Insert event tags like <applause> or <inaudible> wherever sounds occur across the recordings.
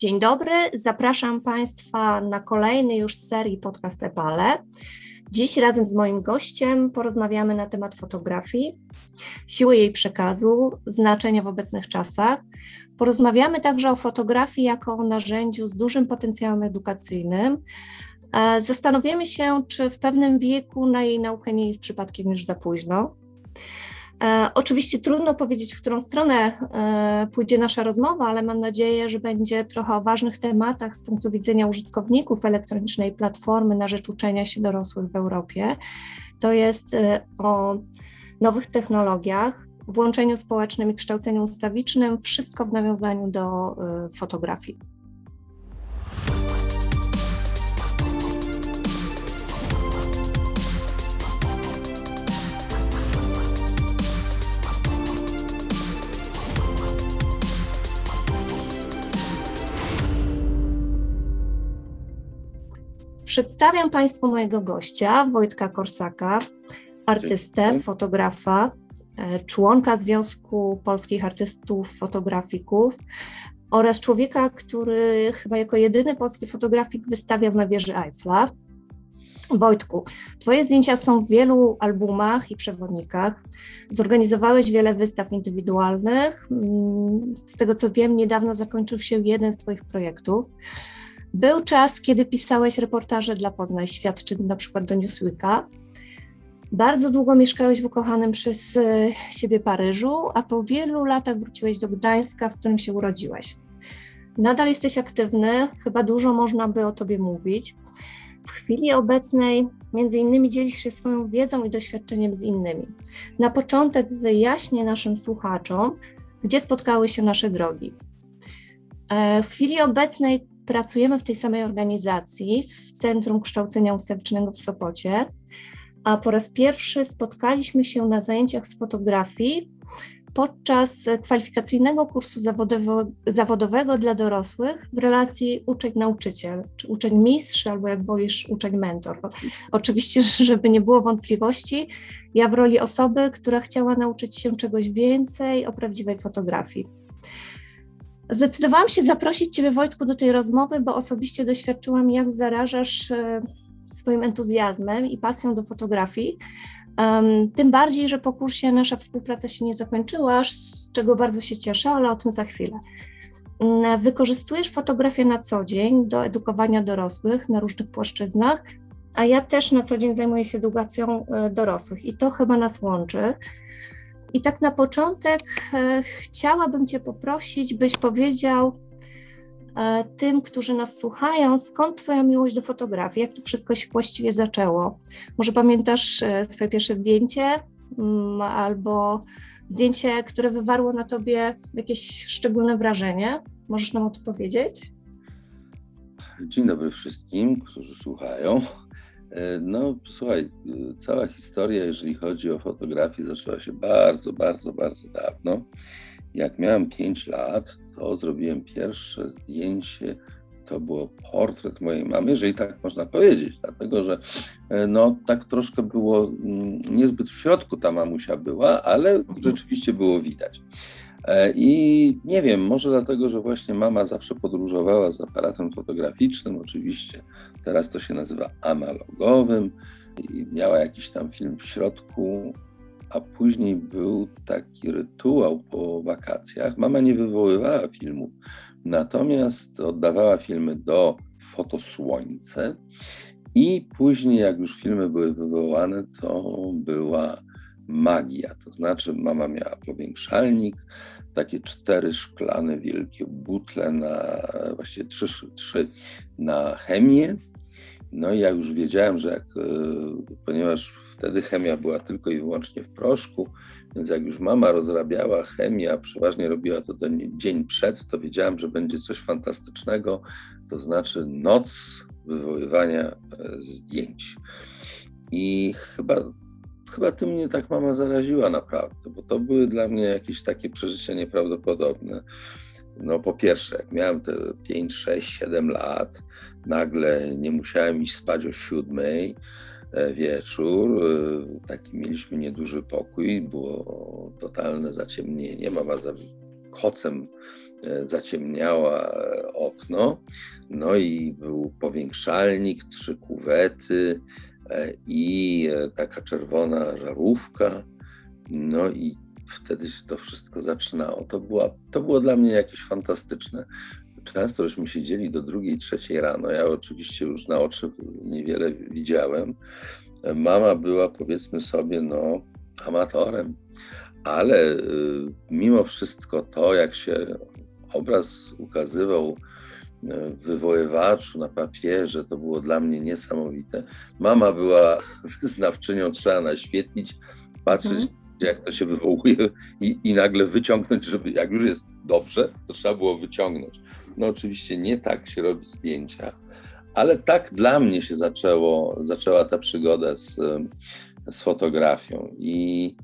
Dzień dobry, zapraszam Państwa na kolejny już serii podcast Epale. Dziś razem z moim gościem porozmawiamy na temat fotografii, siły jej przekazu, znaczenia w obecnych czasach. Porozmawiamy także o fotografii jako o narzędziu z dużym potencjałem edukacyjnym. E, zastanowimy się, czy w pewnym wieku na jej naukę nie jest przypadkiem już za późno. E, oczywiście trudno powiedzieć, w którą stronę e, pójdzie nasza rozmowa, ale mam nadzieję, że będzie trochę o ważnych tematach z punktu widzenia użytkowników elektronicznej platformy na rzecz uczenia się dorosłych w Europie. To jest e, o nowych technologiach, włączeniu społecznym i kształceniu ustawicznym, wszystko w nawiązaniu do fotografii. Przedstawiam Państwu mojego gościa, Wojtka Korsaka, artystę, fotografa, e, członka Związku Polskich Artystów Fotografików oraz człowieka, który chyba jako jedyny polski fotografik wystawiał na wieży Eiffla. Wojtku, Twoje zdjęcia są w wielu albumach i przewodnikach. Zorganizowałeś wiele wystaw indywidualnych. Mm, z tego co wiem, niedawno zakończył się jeden z Twoich projektów. Był czas, kiedy pisałeś reportaże dla Poznań Świat, czy na przykład do Newsweeka. Bardzo długo mieszkałeś w ukochanym przez e, siebie Paryżu, a po wielu latach wróciłeś do Gdańska, w którym się urodziłeś. Nadal jesteś aktywny, chyba dużo można by o tobie mówić. W chwili obecnej między innymi dzielisz się swoją wiedzą i doświadczeniem z innymi. Na początek wyjaśnię naszym słuchaczom, gdzie spotkały się nasze drogi. E, w chwili obecnej pracujemy w tej samej organizacji, w Centrum Kształcenia Ustawicznego w Sopocie, a po raz pierwszy spotkaliśmy się na zajęciach z fotografii podczas kwalifikacyjnego kursu zawodowego dla dorosłych w relacji uczeń-nauczyciel, czy uczeń-mistrz, albo jak wolisz, uczeń-mentor. Oczywiście, <laughs> żeby nie było wątpliwości, ja w roli osoby, która chciała nauczyć się czegoś więcej o prawdziwej fotografii. Zdecydowałam się zaprosić Ciebie, Wojtku, do tej rozmowy, bo osobiście doświadczyłam, jak zarażasz e, swoim entuzjazmem i pasją do fotografii. Tym bardziej, że po kursie nasza współpraca się nie zakończyła, z czego bardzo się cieszę, ale o tym za chwilę. Mm, wykorzystujesz fotografię na co dzień do edukowania dorosłych na różnych płaszczyznach, a ja też na co dzień zajmuję się edukacją e, dorosłych i to chyba nas łączy. I tak na początek e, chciałabym Cię poprosić, byś powiedział e, tym, którzy nas słuchają, skąd Twoja miłość do fotografii, jak to wszystko się właściwie zaczęło. Może pamiętasz e, swoje pierwsze zdjęcie mm, albo zdjęcie, które wywarło na Tobie jakieś szczególne wrażenie? Możesz nam o to powiedzieć? Dzień dobry wszystkim, którzy słuchają. E, no, słuchaj, e, cała historia, jeżeli chodzi o fotografię, zaczęła się bardzo, bardzo, bardzo dawno. Jak miałem 5 lat, to zrobiłem pierwsze zdjęcie. To było portret mojej mamy, jeżeli tak można powiedzieć, dlatego że e, no, tak troszkę było mm, niezbyt w środku ta mamusia była, ale rzeczywiście było widać. E, I nie wiem, może dlatego, że właśnie mama zawsze podróżowała z aparatem fotograficznym, oczywiście teraz to się nazywa analogowym, i miała jakiś tam film w środku, a później był taki rytuał po wakacjach. Mama nie wywoływała filmów, natomiast oddawała filmy do fotosłońce i później, jak już filmy były wywołane, to była magia. To znaczy, mama miała powiększalnik, takie cztery szklane wielkie butle na właściwie trzy, trzy na chemię. No i ja już wiedziałem, że jak, e, ponieważ wtedy chemia była tylko i wyłącznie w proszku, więc jak już mama rozrabiała chemię, a przeważnie robiła to dzień przed, to wiedziałem, że będzie coś fantastycznego, to znaczy noc wywoływania e, zdjęć. I chyba chyba tym mnie tak mama zaraziła naprawdę, bo to były dla mnie jakieś takie przeżycia nieprawdopodobne. No po pierwsze, jak miałem te 5, 6, 7 lat, nagle nie musiałem iść spać o siódmej e, wieczór. E, taki mieliśmy nieduży pokój, było totalne zaciemnienie. Mama za kocem zaciemniała okno. No i był powiększalnik, trzy kuwety i taka czerwona żarówka. No i wtedy się to wszystko zaczynało. To, była, to było dla mnie jakieś fantastyczne. Często żeśmy siedzieli do drugiej, trzeciej rano. Ja oczywiście już na oczy niewiele widziałem. Mama była, powiedzmy sobie, no, amatorem, ale mimo wszystko to, jak się obraz ukazywał wywoływaczu na papierze, to było dla mnie niesamowite. Mama była <laughs> wyznawczynią, trzeba naświetlić, patrzeć, mhm jak to się wywołuje i, i nagle wyciągnąć, żeby jak już jest dobrze, to trzeba było wyciągnąć. No oczywiście nie tak się robi zdjęcia, ale tak dla mnie się zaczęło, zaczęła ta przygoda z, z fotografią i,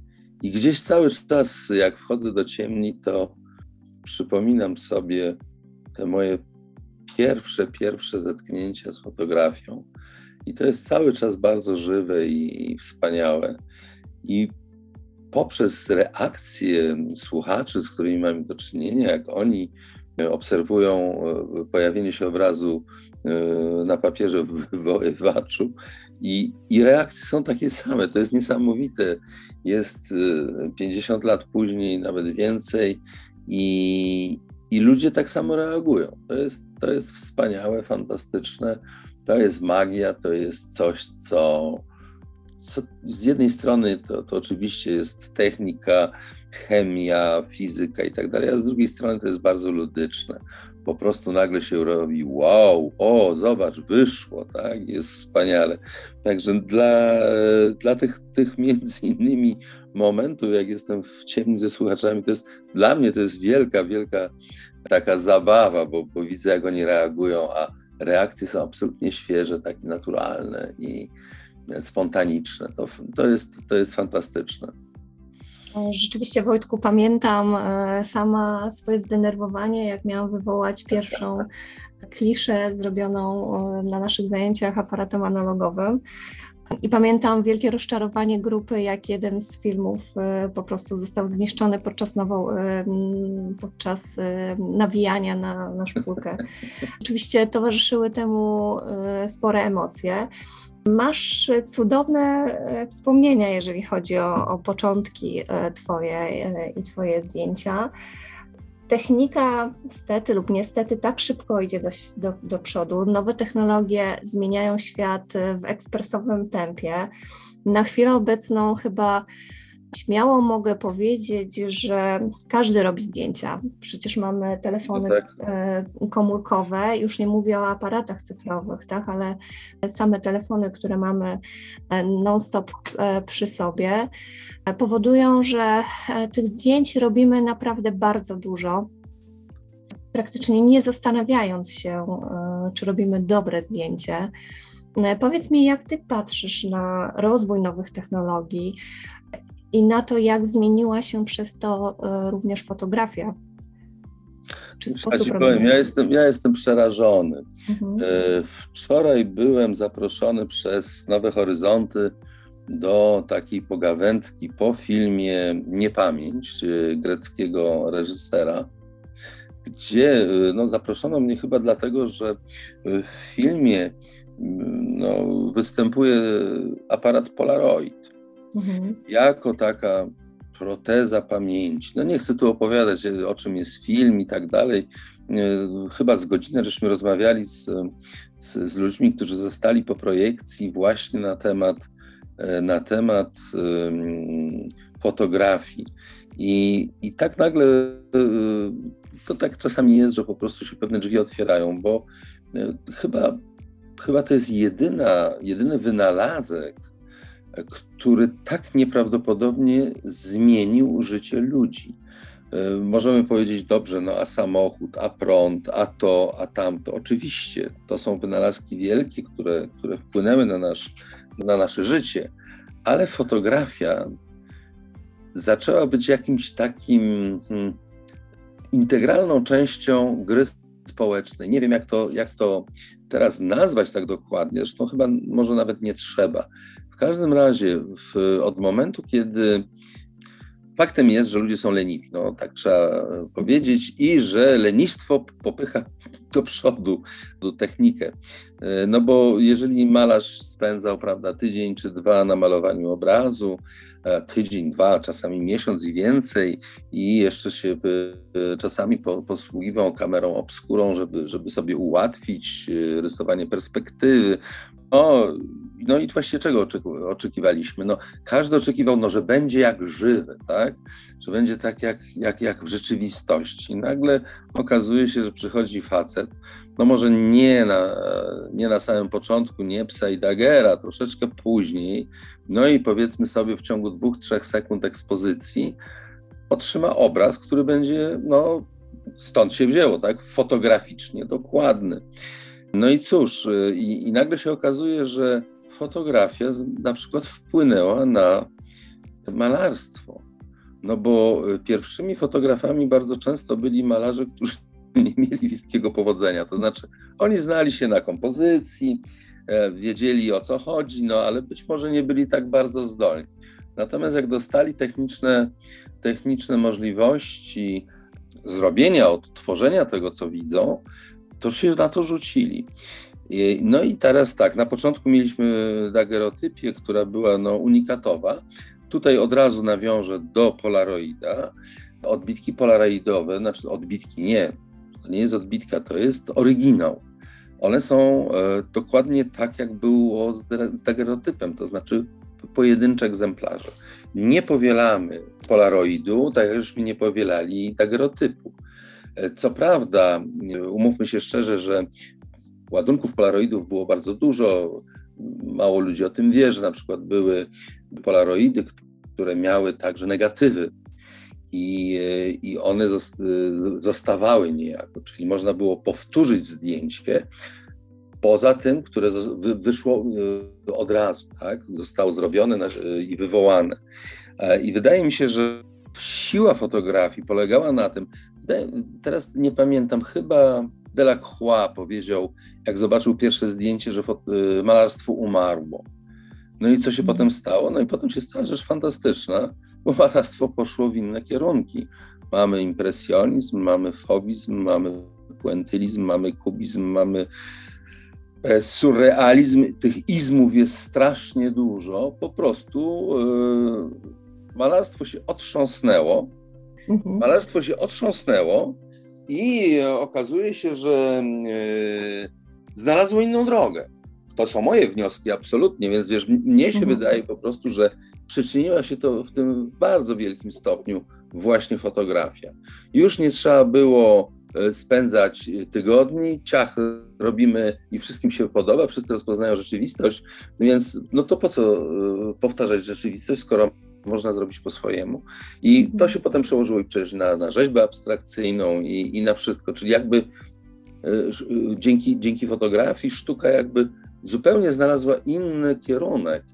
i gdzieś cały czas jak wchodzę do ciemni, to przypominam sobie te moje pierwsze, pierwsze zetknięcia z fotografią. I to jest cały czas bardzo żywe i, i wspaniałe. I poprzez reakcje słuchaczy, z którymi mamy do czynienia, jak oni obserwują e, pojawienie się obrazu e, na papierze w wywoływaczu i, i reakcje są takie same. To jest niesamowite. Jest 50 e, lat później, nawet więcej i, i ludzie tak samo reagują. To jest, to jest wspaniałe, fantastyczne. To jest magia, to jest coś, co co, z jednej strony to, to oczywiście jest technika, chemia, fizyka i tak dalej, a z drugiej strony to jest bardzo ludyczne. Po prostu nagle się robi wow, o, zobacz, wyszło, tak, jest wspaniale. Także dla, dla tych, tych <laughs> między innymi momentów, jak jestem w ciemni ze słuchaczami, to jest dla mnie to jest wielka, wielka taka zabawa, bo, bo widzę, jak oni reagują, a reakcje są absolutnie świeże, takie naturalne i, spontaniczne. To, to, jest, to jest fantastyczne. Rzeczywiście, Wojtku, pamiętam e, sama swoje zdenerwowanie, jak miałam wywołać pierwszą kliszę zrobioną e, na naszych zajęciach aparatem analogowym. I pamiętam wielkie rozczarowanie grupy, jak jeden z filmów e, po prostu został zniszczony podczas, nową, podczas nawijania na, na szpulkę. <laughs> Oczywiście towarzyszyły temu spore emocje. Masz cudowne e, wspomnienia, jeżeli chodzi o, o początki e, Twoje e, i Twoje zdjęcia. Technika, stety lub niestety, tak szybko idzie do, do, do przodu. Nowe technologie zmieniają świat w ekspresowym tempie. Na chwilę obecną chyba Śmiało mogę powiedzieć, że każdy robi zdjęcia. Przecież mamy telefony no tak. E, komórkowe, już nie mówię o aparatach cyfrowych, tak, ale same telefony, które mamy e, non-stop e, przy sobie, powodują, że tych zdjęć robimy naprawdę bardzo dużo. Praktycznie nie zastanawiając się, czy robimy dobre zdjęcie. Powiedz mi, jak ty patrzysz na rozwój nowych technologii? I na to, jak zmieniła się przez to e, również fotografia. Czy sposób ja, powiem, ja, jestem, ja jestem przerażony. Mhm. E, wczoraj byłem zaproszony przez Nowe Horyzonty do takiej pogawędki po filmie Niepamięć greckiego reżysera, gdzie e, no, zaproszono mnie chyba dlatego, że w filmie no, występuje aparat Polaroid mhm. jako taka proteza pamięci. No nie chcę tu opowiadać, o czym jest film i tak dalej. E, chyba z godzinę żeśmy rozmawiali z, z, z ludźmi, którzy zostali po projekcji właśnie na temat, e, na temat fotografii. I, I tak nagle e, to tak czasami jest, że po prostu się pewne drzwi otwierają, bo chyba, chyba to jest jedyna, jedyny wynalazek, który tak nieprawdopodobnie zmienił życie ludzi. E, możemy powiedzieć, dobrze, no a samochód, a prąd, a to, a tamto. Oczywiście to są wynalazki wielkie, które, które wpłynęły na, nasz, na nasze życie, ale fotografia zaczęła być jakimś takim hmm, integralną częścią gry społecznej. Nie wiem, jak to, jak to teraz nazwać tak dokładnie, zresztą chyba może nawet nie trzeba. W każdym razie, w, od momentu, kiedy faktem jest, że ludzie są leniwi, no tak trzeba powiedzieć, i że lenistwo popycha do przodu, do technikę. E, no bo jeżeli malarz spędzał, prawda, tydzień czy dwa na malowaniu obrazu, e, tydzień, dwa, czasami miesiąc i więcej, i jeszcze się e, czasami posługiwał kamerą obskurą, żeby, żeby sobie ułatwić rysowanie perspektywy, no, no i właściwie czego oczekiwaliśmy? No, każdy oczekiwał, no, że będzie jak żywy, tak? że będzie tak jak, jak, jak w rzeczywistości. I nagle okazuje się, że przychodzi facet, no może nie na, nie na samym początku, nie psa i dagera, troszeczkę później, no i powiedzmy sobie w ciągu dwóch, trzech sekund ekspozycji otrzyma obraz, który będzie, no stąd się wzięło, tak, fotograficznie dokładny. No i cóż, y, i, i nagle się okazuje, że fotografia na przykład wpłynęła na malarstwo. No bo y, pierwszymi fotografami bardzo często byli malarze, którzy <laughs> nie mieli wielkiego powodzenia. To znaczy, oni znali się na kompozycji, e, wiedzieli o co chodzi, no ale być może nie byli tak bardzo zdolni. Natomiast jak dostali techniczne, techniczne możliwości zrobienia, odtworzenia tego, co widzą, to się na to rzucili. No i teraz tak, na początku mieliśmy dagerotypię, która była no, unikatowa. Tutaj od razu nawiążę do Polaroida. Odbitki polaroidowe, znaczy odbitki nie, to nie jest odbitka, to jest oryginał. One są e, dokładnie tak, jak było z, dagerotypem, to znaczy pojedyncze egzemplarze. Nie powielamy polaroidu, tak jakśmy nie powielali dagerotypu. E, co prawda, umówmy się szczerze, że ładunków polaroidów było bardzo dużo. Mało ludzi o tym wie, że na przykład były polaroidy, które miały także negatywy i, i one zostawały niejako, czyli można było powtórzyć zdjęcie poza tym, które wyszło e, od razu, tak? zostało zrobione i wywołane. E, I wydaje mi się, że siła fotografii polegała na tym, teraz nie pamiętam, chyba Delacroix powiedział, jak zobaczył pierwsze zdjęcie, że y, malarstwo umarło. No i co się potem stało? No i potem się stała rzecz fantastyczna, bo <laughs> malarstwo poszło w inne kierunki. Mamy impresjonizm, mamy fobizm, mamy puentylizm, mamy kubizm, mamy e, surrealizm. Tych izmów jest strasznie dużo. Po prostu yy, malarstwo się otrząsnęło. Mhm. Malarstwo się otrząsnęło i okazuje się, że yy, znalazło inną drogę. To są moje wnioski, absolutnie, więc wiesz, mnie się mhm. wydaje po prostu, że przyczyniła się to w tym bardzo wielkim stopniu właśnie fotografia. Już nie trzeba było e, spędzać tygodni, ciach robimy i wszystkim się podoba, wszyscy rozpoznają rzeczywistość, więc no to po co e, powtarzać rzeczywistość, skoro można zrobić po swojemu. I to się potem przełożyło przecież na, na rzeźbę abstrakcyjną i, i na wszystko, czyli jakby y, dzięki, dzięki fotografii sztuka jakby zupełnie znalazła inny kierunek.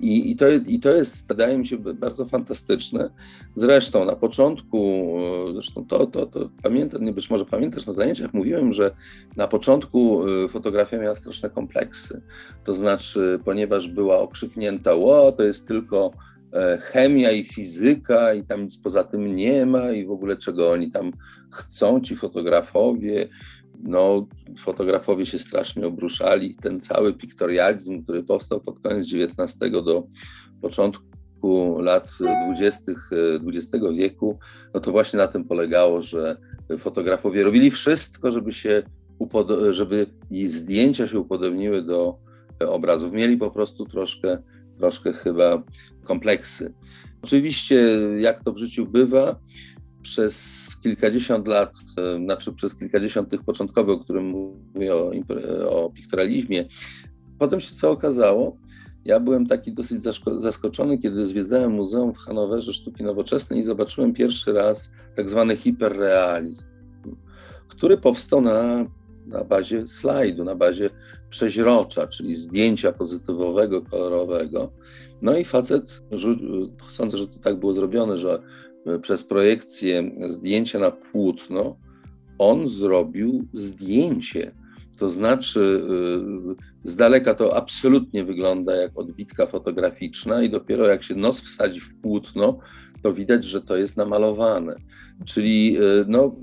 I, i, to, I to jest, wydaje mi się, bardzo fantastyczne. Zresztą na początku, zresztą to, to, to pamiętam, nie być może pamiętasz, na zajęciach mówiłem, że na początku fotografia miała straszne kompleksy. To znaczy, ponieważ była okrzyknięta, o, to jest tylko chemia i fizyka i tam nic poza tym nie ma i w ogóle czego oni tam chcą, ci fotografowie. No, fotografowie się strasznie obruszali. Ten cały piktorializm, który powstał pod koniec XIX do początku lat 20. XX wieku, no to właśnie na tym polegało, że fotografowie robili wszystko, żeby się żeby zdjęcia się upodobniły do obrazów. Mieli po prostu troszkę troszkę chyba kompleksy. Oczywiście, jak to w życiu bywa, przez kilkadziesiąt lat, e, znaczy przez kilkadziesiąt tych początkowych, o którym mówię o, o potem się co okazało, ja byłem taki dosyć zaskoczony, kiedy zwiedzałem Muzeum w Hanowerze Sztuki Nowoczesnej i zobaczyłem pierwszy raz tak zwany hiperrealizm, który powstał na na bazie slajdu, na bazie przeźrocza, czyli zdjęcia pozytywowego, kolorowego. No i facet, sądzę, że to tak było zrobione, że przez projekcję zdjęcia na płótno, on zrobił zdjęcie. To znaczy, y, z daleka to absolutnie wygląda jak odbitka fotograficzna, i dopiero jak się nos wsadzi w płótno, to widać, że to jest namalowane. Czyli y, no,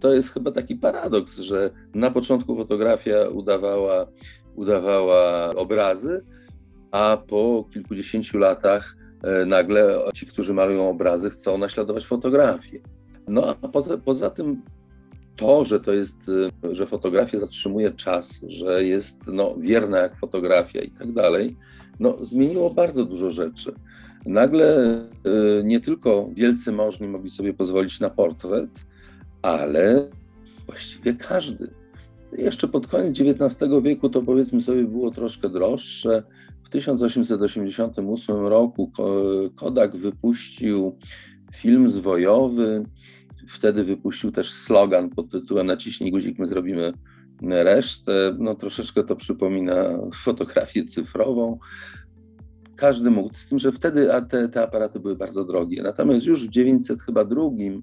to jest chyba taki paradoks, że na początku fotografia udawała, udawała obrazy, a po kilkudziesięciu latach y, nagle ci, którzy malują obrazy, chcą naśladować fotografię. No a po, poza tym to, że to jest, y, że fotografia zatrzymuje czas, że jest no, wierna jak fotografia i tak dalej, no, zmieniło bardzo dużo rzeczy. Nagle y, nie tylko wielcy możni mogli sobie pozwolić na portret, ale właściwie każdy. Jeszcze pod koniec XIX wieku to powiedzmy sobie było troszkę droższe. W 1888 roku Kodak wypuścił film zwojowy Wtedy wypuścił też slogan pod tytułem Naciśnij guzik, my zrobimy resztę. No troszeczkę to przypomina fotografię cyfrową. Każdy mógł, z tym, że wtedy te, te aparaty były bardzo drogie. Natomiast już w 900 chyba drugim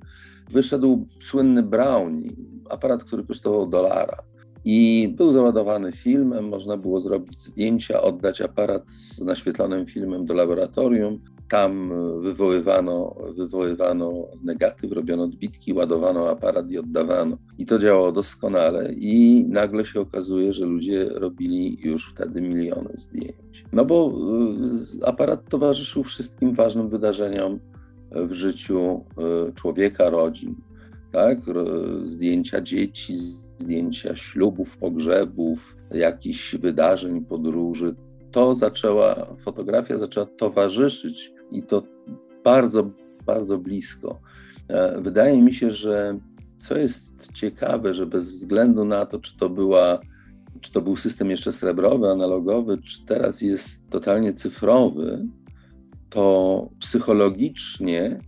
wyszedł słynny Brownie, aparat, który kosztował dolara. I był załadowany filmem, można było zrobić zdjęcia, oddać aparat z naświetlonym filmem do laboratorium. Tam wywoływano, wywoływano negatyw, robiono odbitki, ładowano aparat i oddawano. I to działało doskonale. I nagle się okazuje, że ludzie robili już wtedy miliony zdjęć. No bo y, aparat towarzyszył wszystkim ważnym wydarzeniom w życiu y, człowieka, rodzin. Tak? Zdjęcia dzieci, zdjęcia ślubów, pogrzebów, jakichś wydarzeń, podróży. To zaczęła, fotografia zaczęła towarzyszyć i to bardzo, bardzo blisko. E, wydaje mi się, że co jest ciekawe, że bez względu na to, czy to była czy to był system jeszcze srebrowy, analogowy, czy teraz jest totalnie cyfrowy, to psychologicznie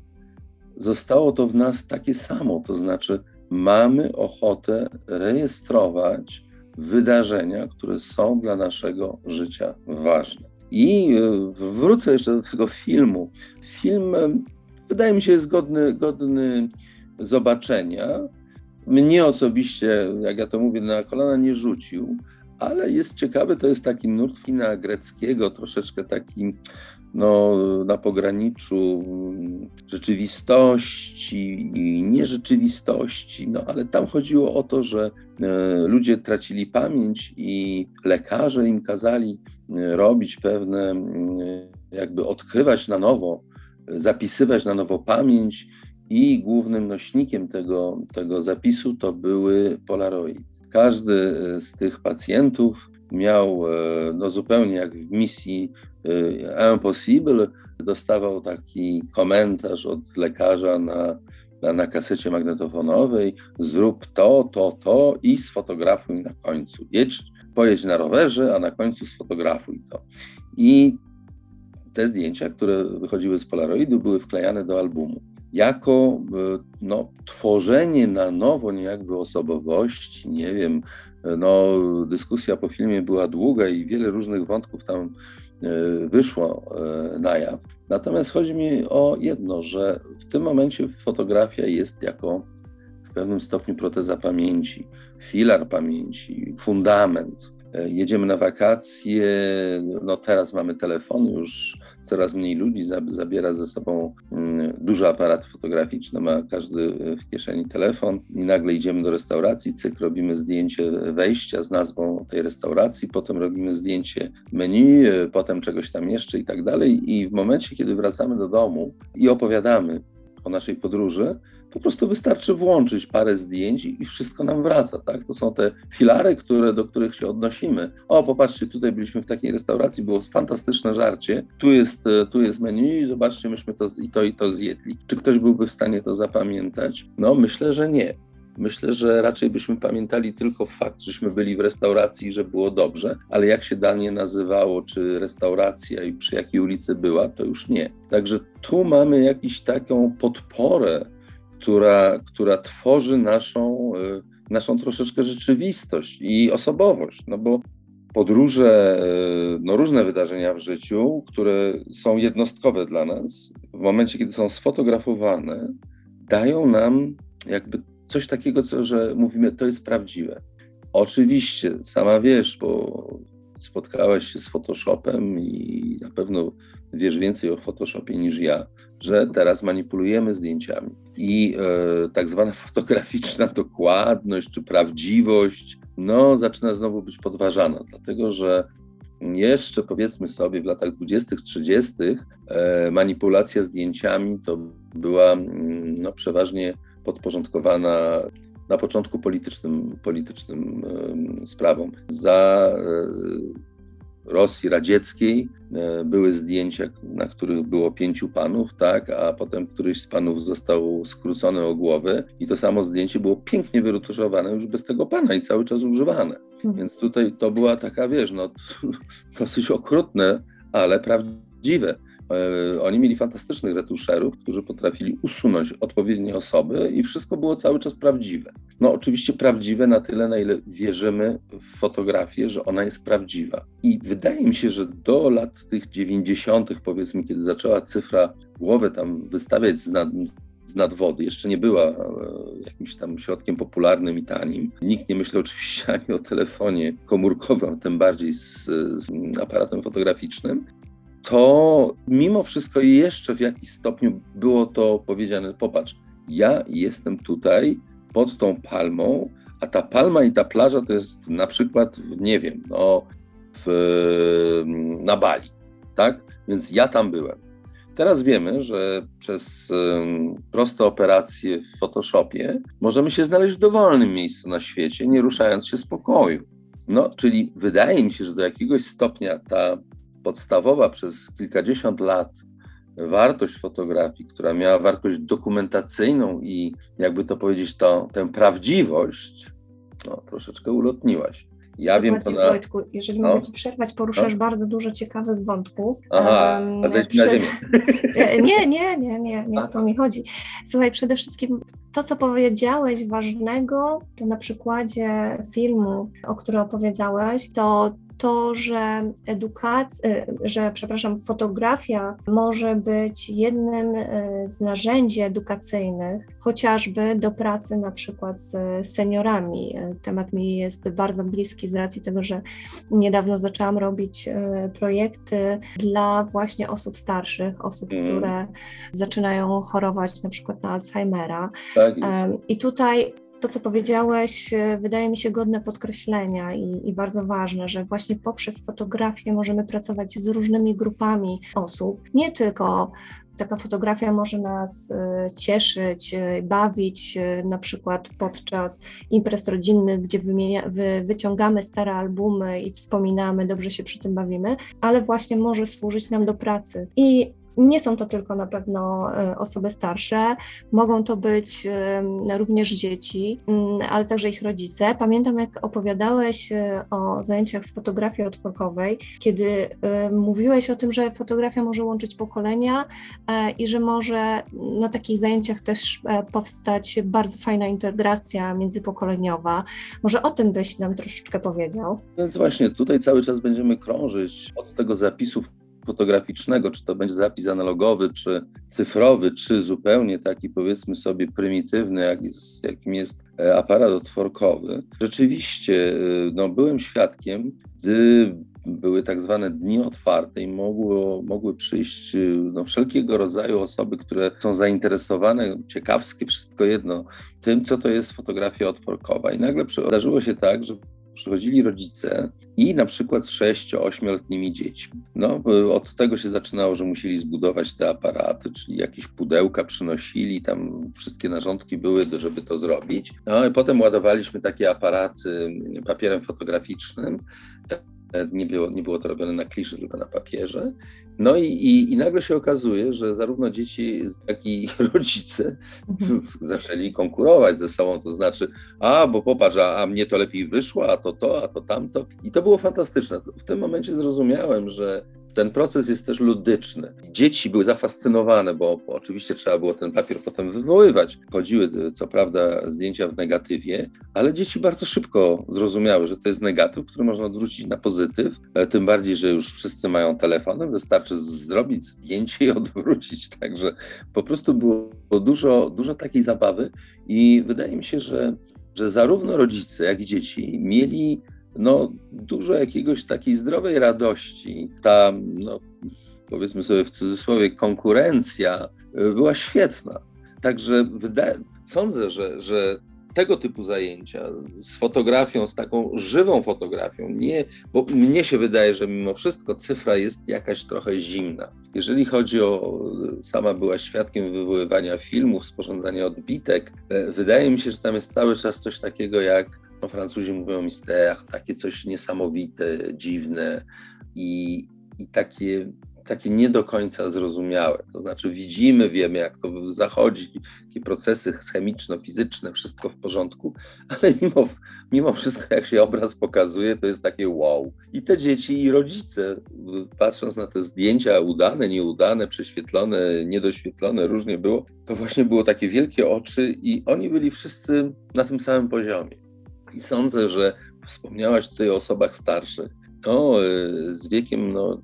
zostało to w nas takie samo. To znaczy, mamy ochotę rejestrować wydarzenia, które są dla naszego życia ważne. I e, wrócę jeszcze do tego filmu. Film e, wydaje mi się jest godny, godny zobaczenia. Mnie osobiście, jak ja to mówię, na kolana nie rzucił, ale jest ciekawy, to jest taki nurt kina greckiego, troszeczkę taki no, na pograniczu rzeczywistości i nierzeczywistości, no ale tam chodziło o to, że e, ludzie tracili pamięć i lekarze im kazali e, robić pewne, jakby odkrywać na nowo, zapisywać na nowo pamięć i głównym nośnikiem tego, tego zapisu to były polaroidy. Każdy e, z tych pacjentów miał, no zupełnie jak w misji Y, Impossible dostawał taki komentarz od lekarza na, na, na kasecie magnetofonowej, zrób to, to, to i sfotografuj na końcu. Jedź, pojedź na rowerze, a na końcu sfotografuj to. I te zdjęcia, które wychodziły z Polaroidu, były wklejane do albumu. Jako y, no, tworzenie na nowo niejakby osobowości, nie wiem, no, dyskusja po filmie była długa i wiele różnych wątków tam E, wyszło e, na jaw. Natomiast chodzi mi o jedno, że w tym momencie fotografia jest jako w pewnym stopniu proteza pamięci, filar pamięci, fundament. E, jedziemy na wakacje, no teraz mamy telefony, już coraz mniej ludzi zabiera ze sobą mm, duże aparaty fotograficzne, ma każdy w kieszeni telefon i nagle idziemy do restauracji, cyk, robimy zdjęcie wejścia z nazwą tej restauracji, potem robimy zdjęcie menu, potem czegoś tam jeszcze i tak dalej i w momencie, kiedy wracamy do domu i opowiadamy o naszej podróży, po prostu wystarczy włączyć parę zdjęć i wszystko nam wraca, tak? To są te filary, które, do których się odnosimy. O, popatrzcie, tutaj byliśmy w takiej restauracji, było fantastyczne żarcie, tu jest, e, tu jest menu i zobaczcie, myśmy to i to i to zjedli. Czy ktoś byłby w stanie to zapamiętać? No, myślę, że nie. Myślę, że raczej byśmy pamiętali tylko fakt, żeśmy byli w restauracji i że było dobrze, ale jak się danie nazywało, czy restauracja i przy jakiej ulicy była, to już nie. Także tu mamy jakąś taką podporę która, która tworzy naszą, y, naszą troszeczkę rzeczywistość i osobowość, no bo podróże, y, no różne wydarzenia w życiu, które są jednostkowe dla nas, w momencie, kiedy są sfotografowane, dają nam jakby coś takiego, co, że mówimy, to jest prawdziwe. Oczywiście, sama wiesz, bo spotkałaś się z Photoshopem i na pewno wiesz więcej o Photoshopie niż ja, że teraz manipulujemy zdjęciami i e, tak zwana <laughs> fotograficzna dokładność czy prawdziwość, no zaczyna znowu być podważana, dlatego że jeszcze powiedzmy sobie w latach 20., 30. E, manipulacja zdjęciami to była mm, no, przeważnie podporządkowana na początku politycznym, politycznym sprawom. Za e, Rosji radzieckiej e, były zdjęcia, na których było pięciu panów, tak, a potem któryś z panów został skrócony o głowę i to samo zdjęcie było pięknie wyretuszowane już bez tego pana i cały czas używane. Hmm. Więc tutaj to była taka, wiesz, no <laughs> dosyć okrutne, ale prawdziwe. E, oni mieli fantastycznych retuszerów, którzy potrafili usunąć odpowiednie osoby i wszystko było cały czas prawdziwe. No oczywiście prawdziwe na tyle, na ile wierzymy w fotografię, że ona jest prawdziwa. I wydaje mi się, że do lat tych 90., powiedzmy, kiedy zaczęła cyfra głowę tam wystawiać z nad, z nadwody. Jeszcze nie była e, jakimś tam środkiem popularnym i tanim. Nikt nie myślał oczywiście ani o telefonie komórkowym, tym bardziej z, z aparatem fotograficznym to mimo wszystko jeszcze w jakiś stopniu było to powiedziane, popatrz, ja jestem tutaj pod tą palmą, a ta palma i ta plaża to jest na przykład, w, nie wiem, no, w, na Bali, tak? Więc ja tam byłem. Teraz wiemy, że przez proste operacje w Photoshopie możemy się znaleźć w dowolnym miejscu na świecie, nie ruszając się z pokoju. No, czyli wydaje mi się, że do jakiegoś stopnia ta podstawowa przez kilkadziesiąt lat wartość fotografii, która miała wartość dokumentacyjną i jakby to powiedzieć, to, tę prawdziwość, no, troszeczkę ulotniłaś. Ja Dokładnie, wiem to na... Wojtku, jeżeli no. mogę Ci przerwać, poruszasz no. bardzo dużo ciekawych wątków. Aha, um, a zejdź na ziemię. <laughs> Nie, nie, nie, nie, nie o to mi chodzi. Słuchaj, przede wszystkim to, co powiedziałeś ważnego, to na przykładzie filmu, o którym opowiedziałeś, to to, że edukacja, e, że przepraszam, fotografia może być jednym e, z narzędzi edukacyjnych, chociażby do pracy na przykład z seniorami. E, temat mi jest bardzo bliski z racji tego, że niedawno zaczęłam robić projekty dla właśnie osób starszych, osób, mm. które zaczynają chorować na przykład na Alzheimera. Tak I tutaj to, co powiedziałeś, e, wydaje mi się godne podkreślenia i, i, bardzo ważne, że właśnie poprzez fotografię możemy pracować z różnymi grupami osób, nie tylko taka fotografia może nas e, cieszyć, e, bawić, na przykład podczas imprez rodzinnych, gdzie wymienia, wy, wyciągamy stare albumy i wspominamy, dobrze się przy tym bawimy, ale właśnie może służyć nam do pracy. I nie są to tylko na pewno e, osoby starsze, mogą to być również dzieci, mm, ale także ich rodzice. Pamiętam, jak opowiadałeś e, o zajęciach z fotografii otworkowej, kiedy e, mówiłeś o tym, że fotografia może łączyć pokolenia i że może na takich zajęciach też powstać bardzo fajna integracja międzypokoleniowa. Może o tym byś nam troszeczkę powiedział? Więc właśnie tutaj cały czas będziemy krążyć od tego zapisu fotograficznego, czy to będzie zapis analogowy, czy cyfrowy, czy zupełnie taki powiedzmy sobie prymitywny, jak jest, jakim jest e, aparat otworkowy. Rzeczywiście e, no, byłem świadkiem, gdy były tak zwane dni otwarte i mogło, mogły przyjść e, no, wszelkiego rodzaju osoby, które są zainteresowane, ciekawskie, wszystko jedno, tym, co to jest fotografia otworkowa. I nagle zdarzyło się tak, że przychodzili rodzice i na przykład z 6-8-letnimi dziećmi. No, od tego się zaczynało, że musieli zbudować te aparaty, czyli jakieś pudełka przynosili, tam wszystkie narządki były, żeby to zrobić. No i potem ładowaliśmy takie aparaty papierem fotograficznym nie było, nie było to robione na kliszy, tylko na papierze. No i, i, i, nagle się okazuje, że zarówno dzieci, jak i <laughs> rodzice mhm. <laughs> zaczęli konkurować ze sobą, to znaczy, a bo popatrz, a, a mnie to lepiej wyszło, a to to, a to tamto. I to było fantastyczne. W tym momencie zrozumiałem, że ten proces jest też ludyczny. Dzieci były zafascynowane, bo, oczywiście trzeba było ten papier potem wywoływać. Chodziły, co prawda, zdjęcia w negatywie, ale dzieci bardzo szybko zrozumiały, że to jest negatyw, który można odwrócić na pozytyw. E, tym bardziej, że już wszyscy mają telefony, wystarczy zrobić zdjęcie i <laughs> odwrócić. Także po prostu było dużo, dużo takiej zabawy i wydaje mi się, że że zarówno rodzice, jak i dzieci mieli no, dużo jakiegoś takiej zdrowej radości. Ta, no, powiedzmy sobie w cudzysłowie, konkurencja y, była świetna. Także sądzę, że, że tego typu zajęcia z fotografią, z taką żywą fotografią, nie, bo mnie się wydaje, że mimo wszystko cyfra jest jakaś trochę zimna. Jeżeli chodzi o, sama była świadkiem wywoływania filmów, sporządzania odbitek, e, wydaje mi się, że tam jest cały czas coś takiego jak, no Francuzi mówią mystère, takie coś niesamowite, dziwne i, i takie takie nie do końca zrozumiałe. To znaczy widzimy, wiemy jak to zachodzi, jakie procesy chemiczno-fizyczne, wszystko w porządku, <laughs> ale mimo, mimo wszystko jak się obraz pokazuje, to jest takie wow. I te dzieci i rodzice, patrząc na te zdjęcia udane, nieudane, prześwietlone, niedoświetlone, różnie było, to właśnie było takie wielkie oczy i oni byli wszyscy na tym samym poziomie. I sądzę, że wspomniałaś tutaj o osobach starszych. No, z wiekiem no,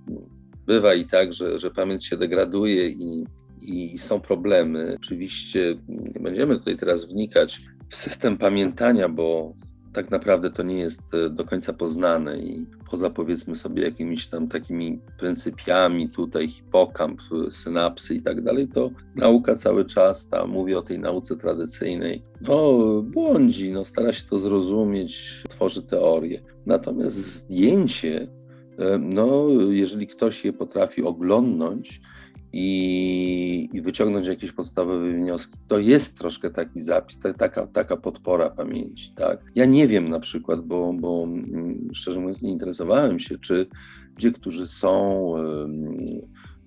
bywa i tak, że, że pamięć się degraduje i, i są problemy. Oczywiście nie będziemy tutaj teraz wnikać w system pamiętania, bo tak naprawdę to nie jest e, do końca poznane i poza powiedzmy sobie jakimiś tam takimi pryncypiami tutaj hipokamp, synapsy i tak dalej, to nauka cały czas, ta mówię o tej nauce tradycyjnej, no błądzi, no stara się to zrozumieć, tworzy teorie. Natomiast zdjęcie no, jeżeli ktoś je potrafi oglądnąć i, i, wyciągnąć jakieś podstawowe wnioski, to jest troszkę taki zapis, taka, taka podpora pamięci. Tak? Ja nie wiem na przykład, bo, bo mm, szczerze mówiąc nie interesowałem się, czy ci, którzy są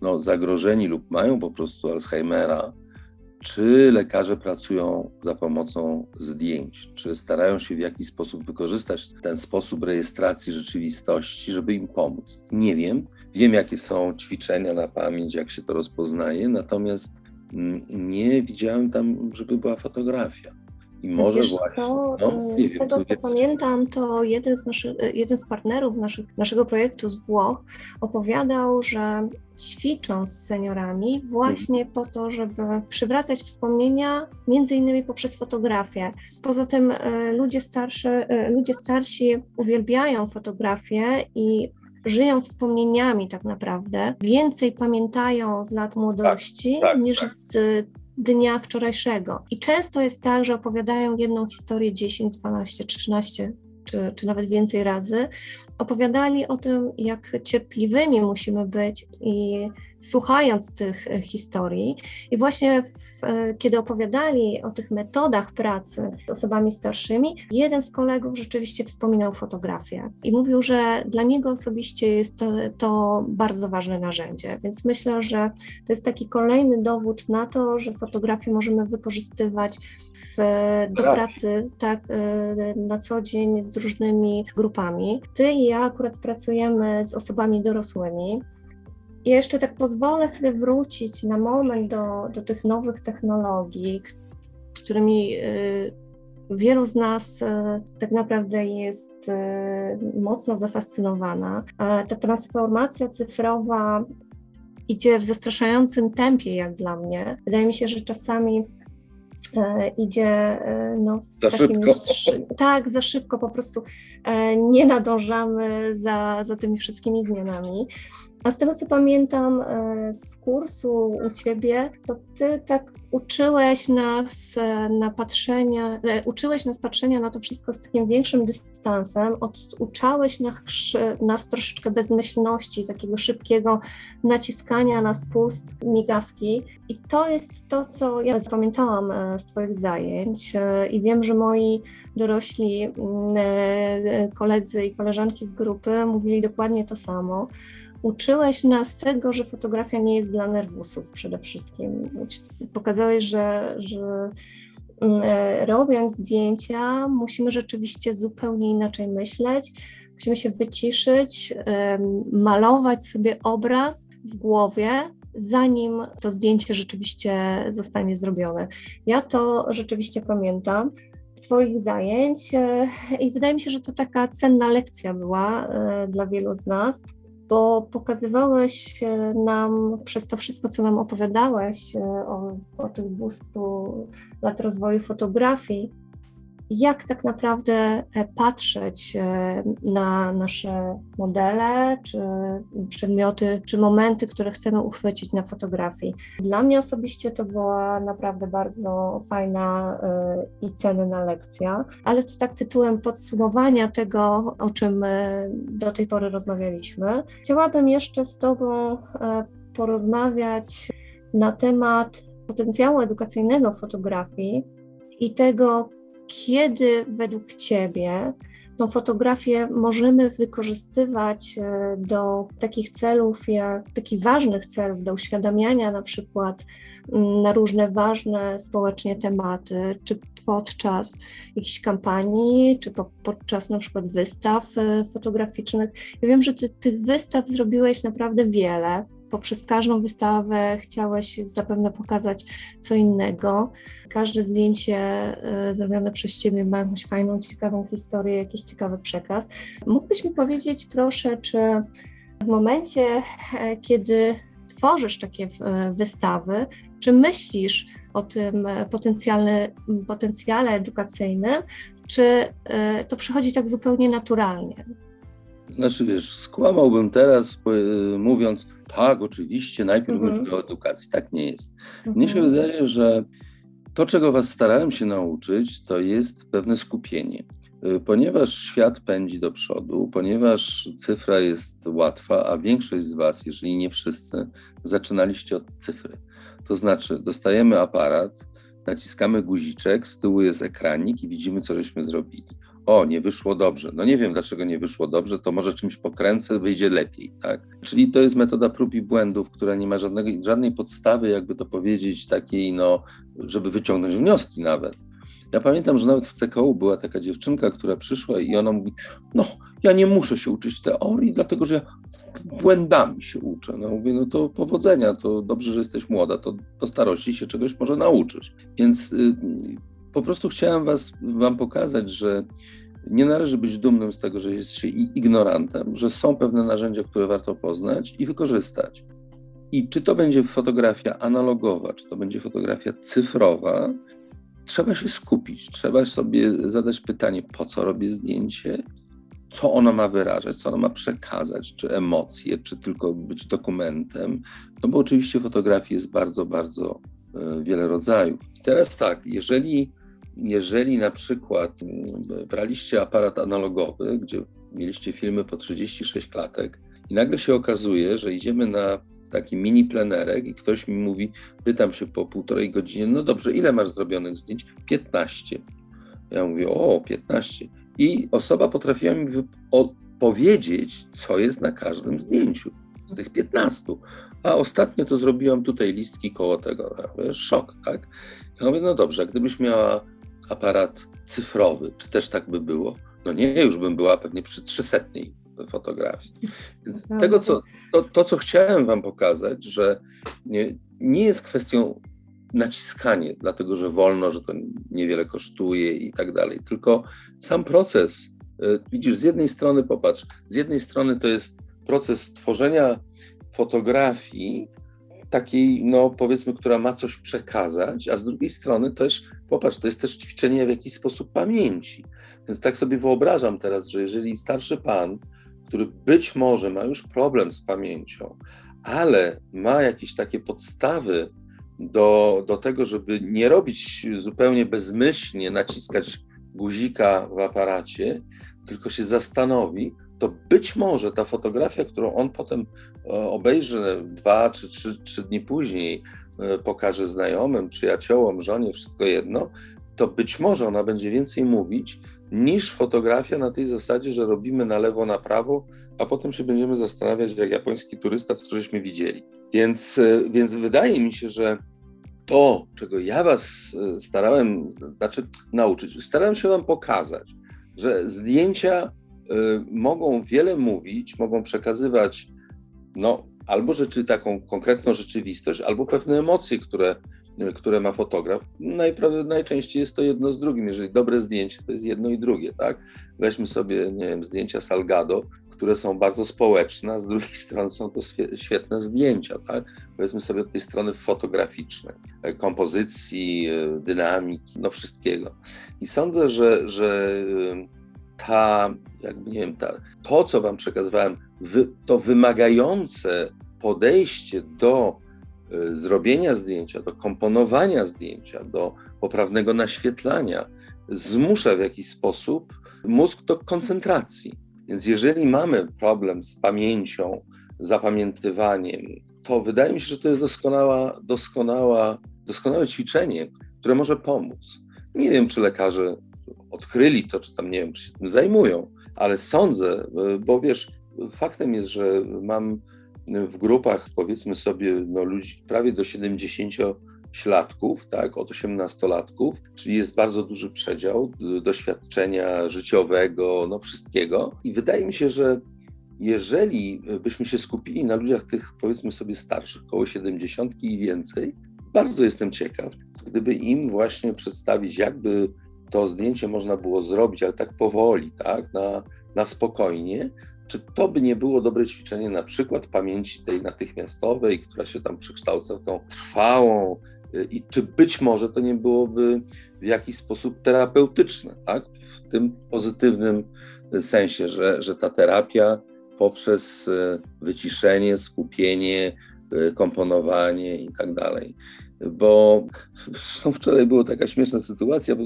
no, zagrożeni lub mają po prostu Alzheimera, czy lekarze pracują za pomocą zdjęć, czy starają się w jakiś sposób wykorzystać ten sposób rejestracji rzeczywistości, żeby im pomóc. Nie wiem. Wiem, jakie są ćwiczenia na pamięć, jak się to rozpoznaje, natomiast mm, nie widziałem tam, żeby była fotografia. I może Wiesz właśnie. Co, no, y, z wiem, tego co pamiętam, to jeden z, naszy, y, jeden z partnerów naszych, naszego projektu z Włoch opowiadał, że ćwiczą z seniorami właśnie po to, żeby przywracać wspomnienia, między innymi poprzez fotografię. Poza tym y, ludzie, starszy, ludzie starsi uwielbiają fotografię i żyją wspomnieniami tak naprawdę, więcej pamiętają z lat młodości tak, tak, niż tak. z dnia wczorajszego. I często jest tak, że opowiadają jedną historię 10, 12, 13 czy, czy nawet więcej razy, opowiadali o tym, jak cierpliwymi musimy być i słuchając tych e, historii. I właśnie w, e, kiedy opowiadali o tych metodach pracy z osobami starszymi, jeden z kolegów rzeczywiście wspominał fotografię i mówił, że dla niego osobiście jest to, to bardzo ważne narzędzie. Więc myślę, że to jest taki kolejny dowód na to, że fotografię możemy wykorzystywać w, do pracy tak e, na co dzień z różnymi grupami. Ty i ja akurat pracujemy z osobami dorosłymi. I jeszcze tak pozwolę sobie wrócić na moment do, do tych nowych technologii, którymi y, wielu z nas y, tak naprawdę jest y, mocno zafascynowana. Ta transformacja cyfrowa idzie w zastraszającym tempie, jak dla mnie. Wydaje mi się, że czasami idzie no, za takim, szybko. Tak, za szybko, po prostu nie nadążamy za, za tymi wszystkimi zmianami. A z tego co pamiętam e, z kursu u ciebie, to ty tak uczyłeś nas e, na patrzenia, e, uczyłeś nas patrzenia na to wszystko z takim większym dystansem, uczałeś nas, nas troszeczkę bezmyślności, takiego szybkiego naciskania na spust migawki. I to jest to, co ja zapamiętałam z Twoich zajęć i wiem, że moi dorośli mm, koledzy i koleżanki z grupy mówili dokładnie to samo Uczyłeś nas tego, że fotografia nie jest dla nerwusów przede wszystkim. Pokazałeś, że, że mm, e, robiąc zdjęcia, musimy rzeczywiście zupełnie inaczej myśleć, musimy się wyciszyć, malować sobie obraz w głowie, zanim to zdjęcie rzeczywiście zostanie zrobione. Ja to rzeczywiście pamiętam. Twoich zajęć e, i wydaje mi się, że to taka cenna lekcja była e, dla wielu z nas bo pokazywałeś e, nam przez to wszystko, co nam opowiadałeś e, o, o tych 200 lat rozwoju fotografii, jak tak naprawdę e, patrzeć e, na nasze modele, czy przedmioty, czy momenty, które chcemy uchwycić na fotografii. Dla mnie osobiście to była naprawdę bardzo fajna e, i cenna lekcja, ale to tak tytułem podsumowania tego, o czym do tej pory rozmawialiśmy. Chciałabym jeszcze z Tobą porozmawiać na temat potencjału edukacyjnego fotografii i tego, kiedy według Ciebie tą fotografię możemy wykorzystywać e, do takich celów, jak takich ważnych celów, do uświadamiania na przykład mm, na różne ważne społecznie tematy, czy podczas jakichś kampanii, czy po, podczas na przykład wystaw e, fotograficznych. Ja wiem, że ty tych wystaw zrobiłeś naprawdę wiele poprzez każdą wystawę chciałeś zapewne pokazać co innego. Każde zdjęcie e, zrobione przez Ciebie ma jakąś fajną, ciekawą historię, jakiś ciekawy przekaz. Mógłbyś mi powiedzieć, proszę, czy w momencie, e, kiedy tworzysz takie e, wystawy, czy myślisz o tym potencjale, edukacyjnym, czy to przychodzi tak zupełnie naturalnie? Znaczy wiesz, skłamałbym teraz mówiąc, tak, oczywiście, najpierw mhm. mówimy o edukacji. Tak nie jest. Mhm. Mnie się wydaje, że to, czego Was starałem się nauczyć, to jest pewne skupienie. Y, ponieważ świat pędzi do przodu, ponieważ cyfra jest łatwa, a większość z Was, jeżeli nie wszyscy, zaczynaliście od cyfry. To znaczy, dostajemy aparat, naciskamy guziczek, z tyłu jest ekranik i widzimy, co żeśmy zrobili o, nie wyszło dobrze. No nie wiem, dlaczego nie wyszło dobrze, to może czymś pokręcę, wyjdzie lepiej, tak? Czyli to jest metoda prób i błędów, która nie ma żadnego, żadnej podstawy, jakby to powiedzieć, takiej, no, żeby wyciągnąć wnioski nawet. Ja pamiętam, że nawet w CKU była taka dziewczynka, która przyszła i ona mówi, no, ja nie muszę się uczyć teorii, dlatego że ja błędami się uczę. No mówię, no to powodzenia, to dobrze, że jesteś młoda, to do starości się czegoś może nauczysz. Więc y, po prostu chciałem was, wam pokazać, że nie należy być dumnym z tego, że jest się ignorantem, że są pewne narzędzia, które warto poznać i wykorzystać. I czy to będzie fotografia analogowa, czy to będzie fotografia cyfrowa, trzeba się skupić, trzeba sobie zadać pytanie, po co robię zdjęcie, co ono ma wyrażać, co ono ma przekazać, czy emocje, czy tylko być dokumentem. No bo oczywiście fotografii jest bardzo, bardzo e, wiele rodzajów. Teraz tak, jeżeli jeżeli na przykład mm, braliście aparat analogowy, gdzie mieliście filmy po 36 klatek i nagle się okazuje, że idziemy na taki mini plenerek i ktoś mi mówi, pytam się po półtorej godzinie, no dobrze, ile masz zrobionych zdjęć? 15. Ja mówię, o, 15. I osoba potrafiła mi powiedzieć, co jest na każdym zdjęciu z tych 15. A ostatnio to zrobiłam tutaj listki koło tego. Ja mówię, szok, tak? Ja mówię, no dobrze, gdybyś miała aparat cyfrowy, czy też tak by było? No nie, już bym była pewnie przy 300 fotografii. Więc no, tego, co, to, to, co chciałem Wam pokazać, że nie, nie jest kwestią naciskanie, dlatego że wolno, że to niewiele kosztuje i tak dalej, tylko sam proces. Y, widzisz, z jednej strony, popatrz, z jednej strony to jest proces tworzenia fotografii, takiej, no powiedzmy, która ma coś przekazać, a z drugiej strony też, popatrz, to jest też ćwiczenie w jakiś sposób pamięci. Więc tak sobie wyobrażam teraz, że jeżeli starszy pan, który być może ma już problem z pamięcią, ale ma jakieś takie podstawy do, do tego, żeby nie robić zupełnie bezmyślnie, naciskać guzika w aparacie, tylko się zastanowi, to być może ta fotografia, którą on potem e, obejrzy dwa czy trzy, trzy dni później, pokaże znajomym, przyjaciołom, żonie, wszystko jedno, to być może ona będzie więcej mówić niż fotografia na tej zasadzie, że robimy na lewo, na prawo, a potem się będziemy zastanawiać, jak japoński turysta, co żeśmy widzieli. Więc, e, więc wydaje mi się, że to, czego ja was starałem, znaczy nauczyć, starałem się wam pokazać, że zdjęcia mogą wiele mówić, mogą przekazywać no, albo rzeczy, taką konkretną rzeczywistość, albo pewne emocje, które, które ma fotograf. najczęściej jest to jedno z drugim. Jeżeli dobre zdjęcie, to jest jedno i drugie, tak? Weźmy sobie, nie wiem, zdjęcia Salgado, które są bardzo społeczne, a z drugiej <laughs> strony są to świetne zdjęcia, tak? Powiedzmy sobie od tej strony fotograficznej, e, kompozycji, e, dynamiki, no wszystkiego. I sądzę, że, że ta, jakby nie wiem, ta, to, co Wam przekazywałem, to wymagające podejście do y, zrobienia zdjęcia, do komponowania zdjęcia, do poprawnego naświetlania, zmusza w jakiś sposób mózg do koncentracji. Więc jeżeli mamy problem z pamięcią, zapamiętywaniem, to wydaje mi się, że to jest doskonała, doskonała, doskonałe ćwiczenie, które może pomóc. Nie wiem, czy lekarze odkryli to, czy tam nie wiem, czy się tym zajmują, ale sądzę, bo wiesz, faktem jest, że mam w grupach, powiedzmy sobie, no, ludzi prawie do 70 śladków, tak, od 18-latków, czyli jest bardzo duży przedział doświadczenia życiowego, no wszystkiego. I wydaje mi się, że jeżeli byśmy się skupili na ludziach tych, powiedzmy sobie, starszych, około 70 i więcej, bardzo jestem ciekaw, gdyby im właśnie przedstawić, jakby to zdjęcie można było zrobić, ale tak powoli, tak, na, na spokojnie, czy to by nie było dobre ćwiczenie na przykład pamięci tej natychmiastowej, która się tam przekształca w tą trwałą, y, i czy być może to nie byłoby w jakiś sposób terapeutyczne, tak? w tym pozytywnym sensie, że, że ta terapia poprzez y, wyciszenie, skupienie, y, komponowanie i tak dalej. Bo <laughs> zresztą wczoraj była taka śmieszna sytuacja, bo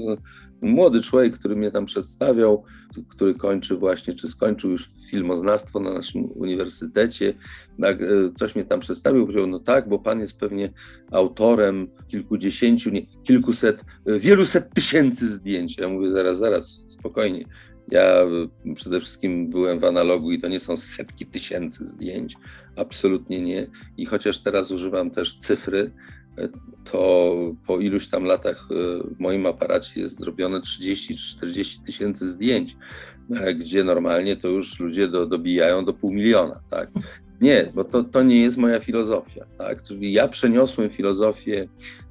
młody człowiek, który mnie tam przedstawiał, który kończy właśnie, czy skończył już filmoznawstwo na naszym uniwersytecie, tak, e, coś mnie tam przedstawił, powiedział, no tak, bo pan jest pewnie autorem kilkudziesięciu, nie, kilkuset, e, wieluset tysięcy zdjęć. Ja mówię, zaraz, zaraz, spokojnie. Ja e, przede wszystkim byłem w analogu i to nie są setki tysięcy zdjęć, absolutnie nie. I chociaż teraz używam też cyfry, to po iluś tam latach e, w moim aparacie jest zrobione 30-40 tysięcy zdjęć, e, gdzie normalnie to już ludzie do, dobijają do pół miliona, tak? Nie, bo to, to nie jest moja filozofia, tak? Czyli ja przeniosłem filozofię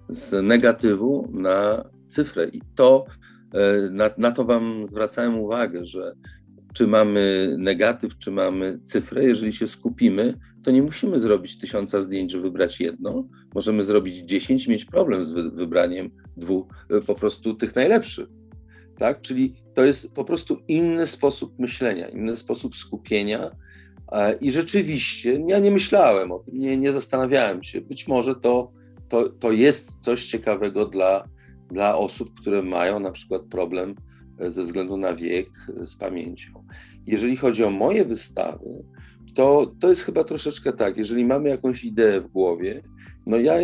z negatywu na cyfrę i to, e, na, na to wam zwracałem uwagę, że czy mamy negatyw, czy mamy cyfrę, jeżeli się skupimy, to nie musimy zrobić tysiąca zdjęć, żeby wybrać jedno. Możemy zrobić dziesięć, mieć problem z wybraniem dwóch, e, po prostu tych najlepszych. Tak? Czyli to jest po prostu inny sposób myślenia, inny sposób skupienia. I rzeczywiście ja nie myślałem o tym, nie, nie zastanawiałem się. Być może to, to, to jest coś ciekawego dla, dla osób, które mają na przykład problem e, ze względu na wiek e, z pamięcią. Jeżeli chodzi o moje wystawy, to, to jest chyba troszeczkę tak, jeżeli mamy jakąś ideę w głowie, no ja,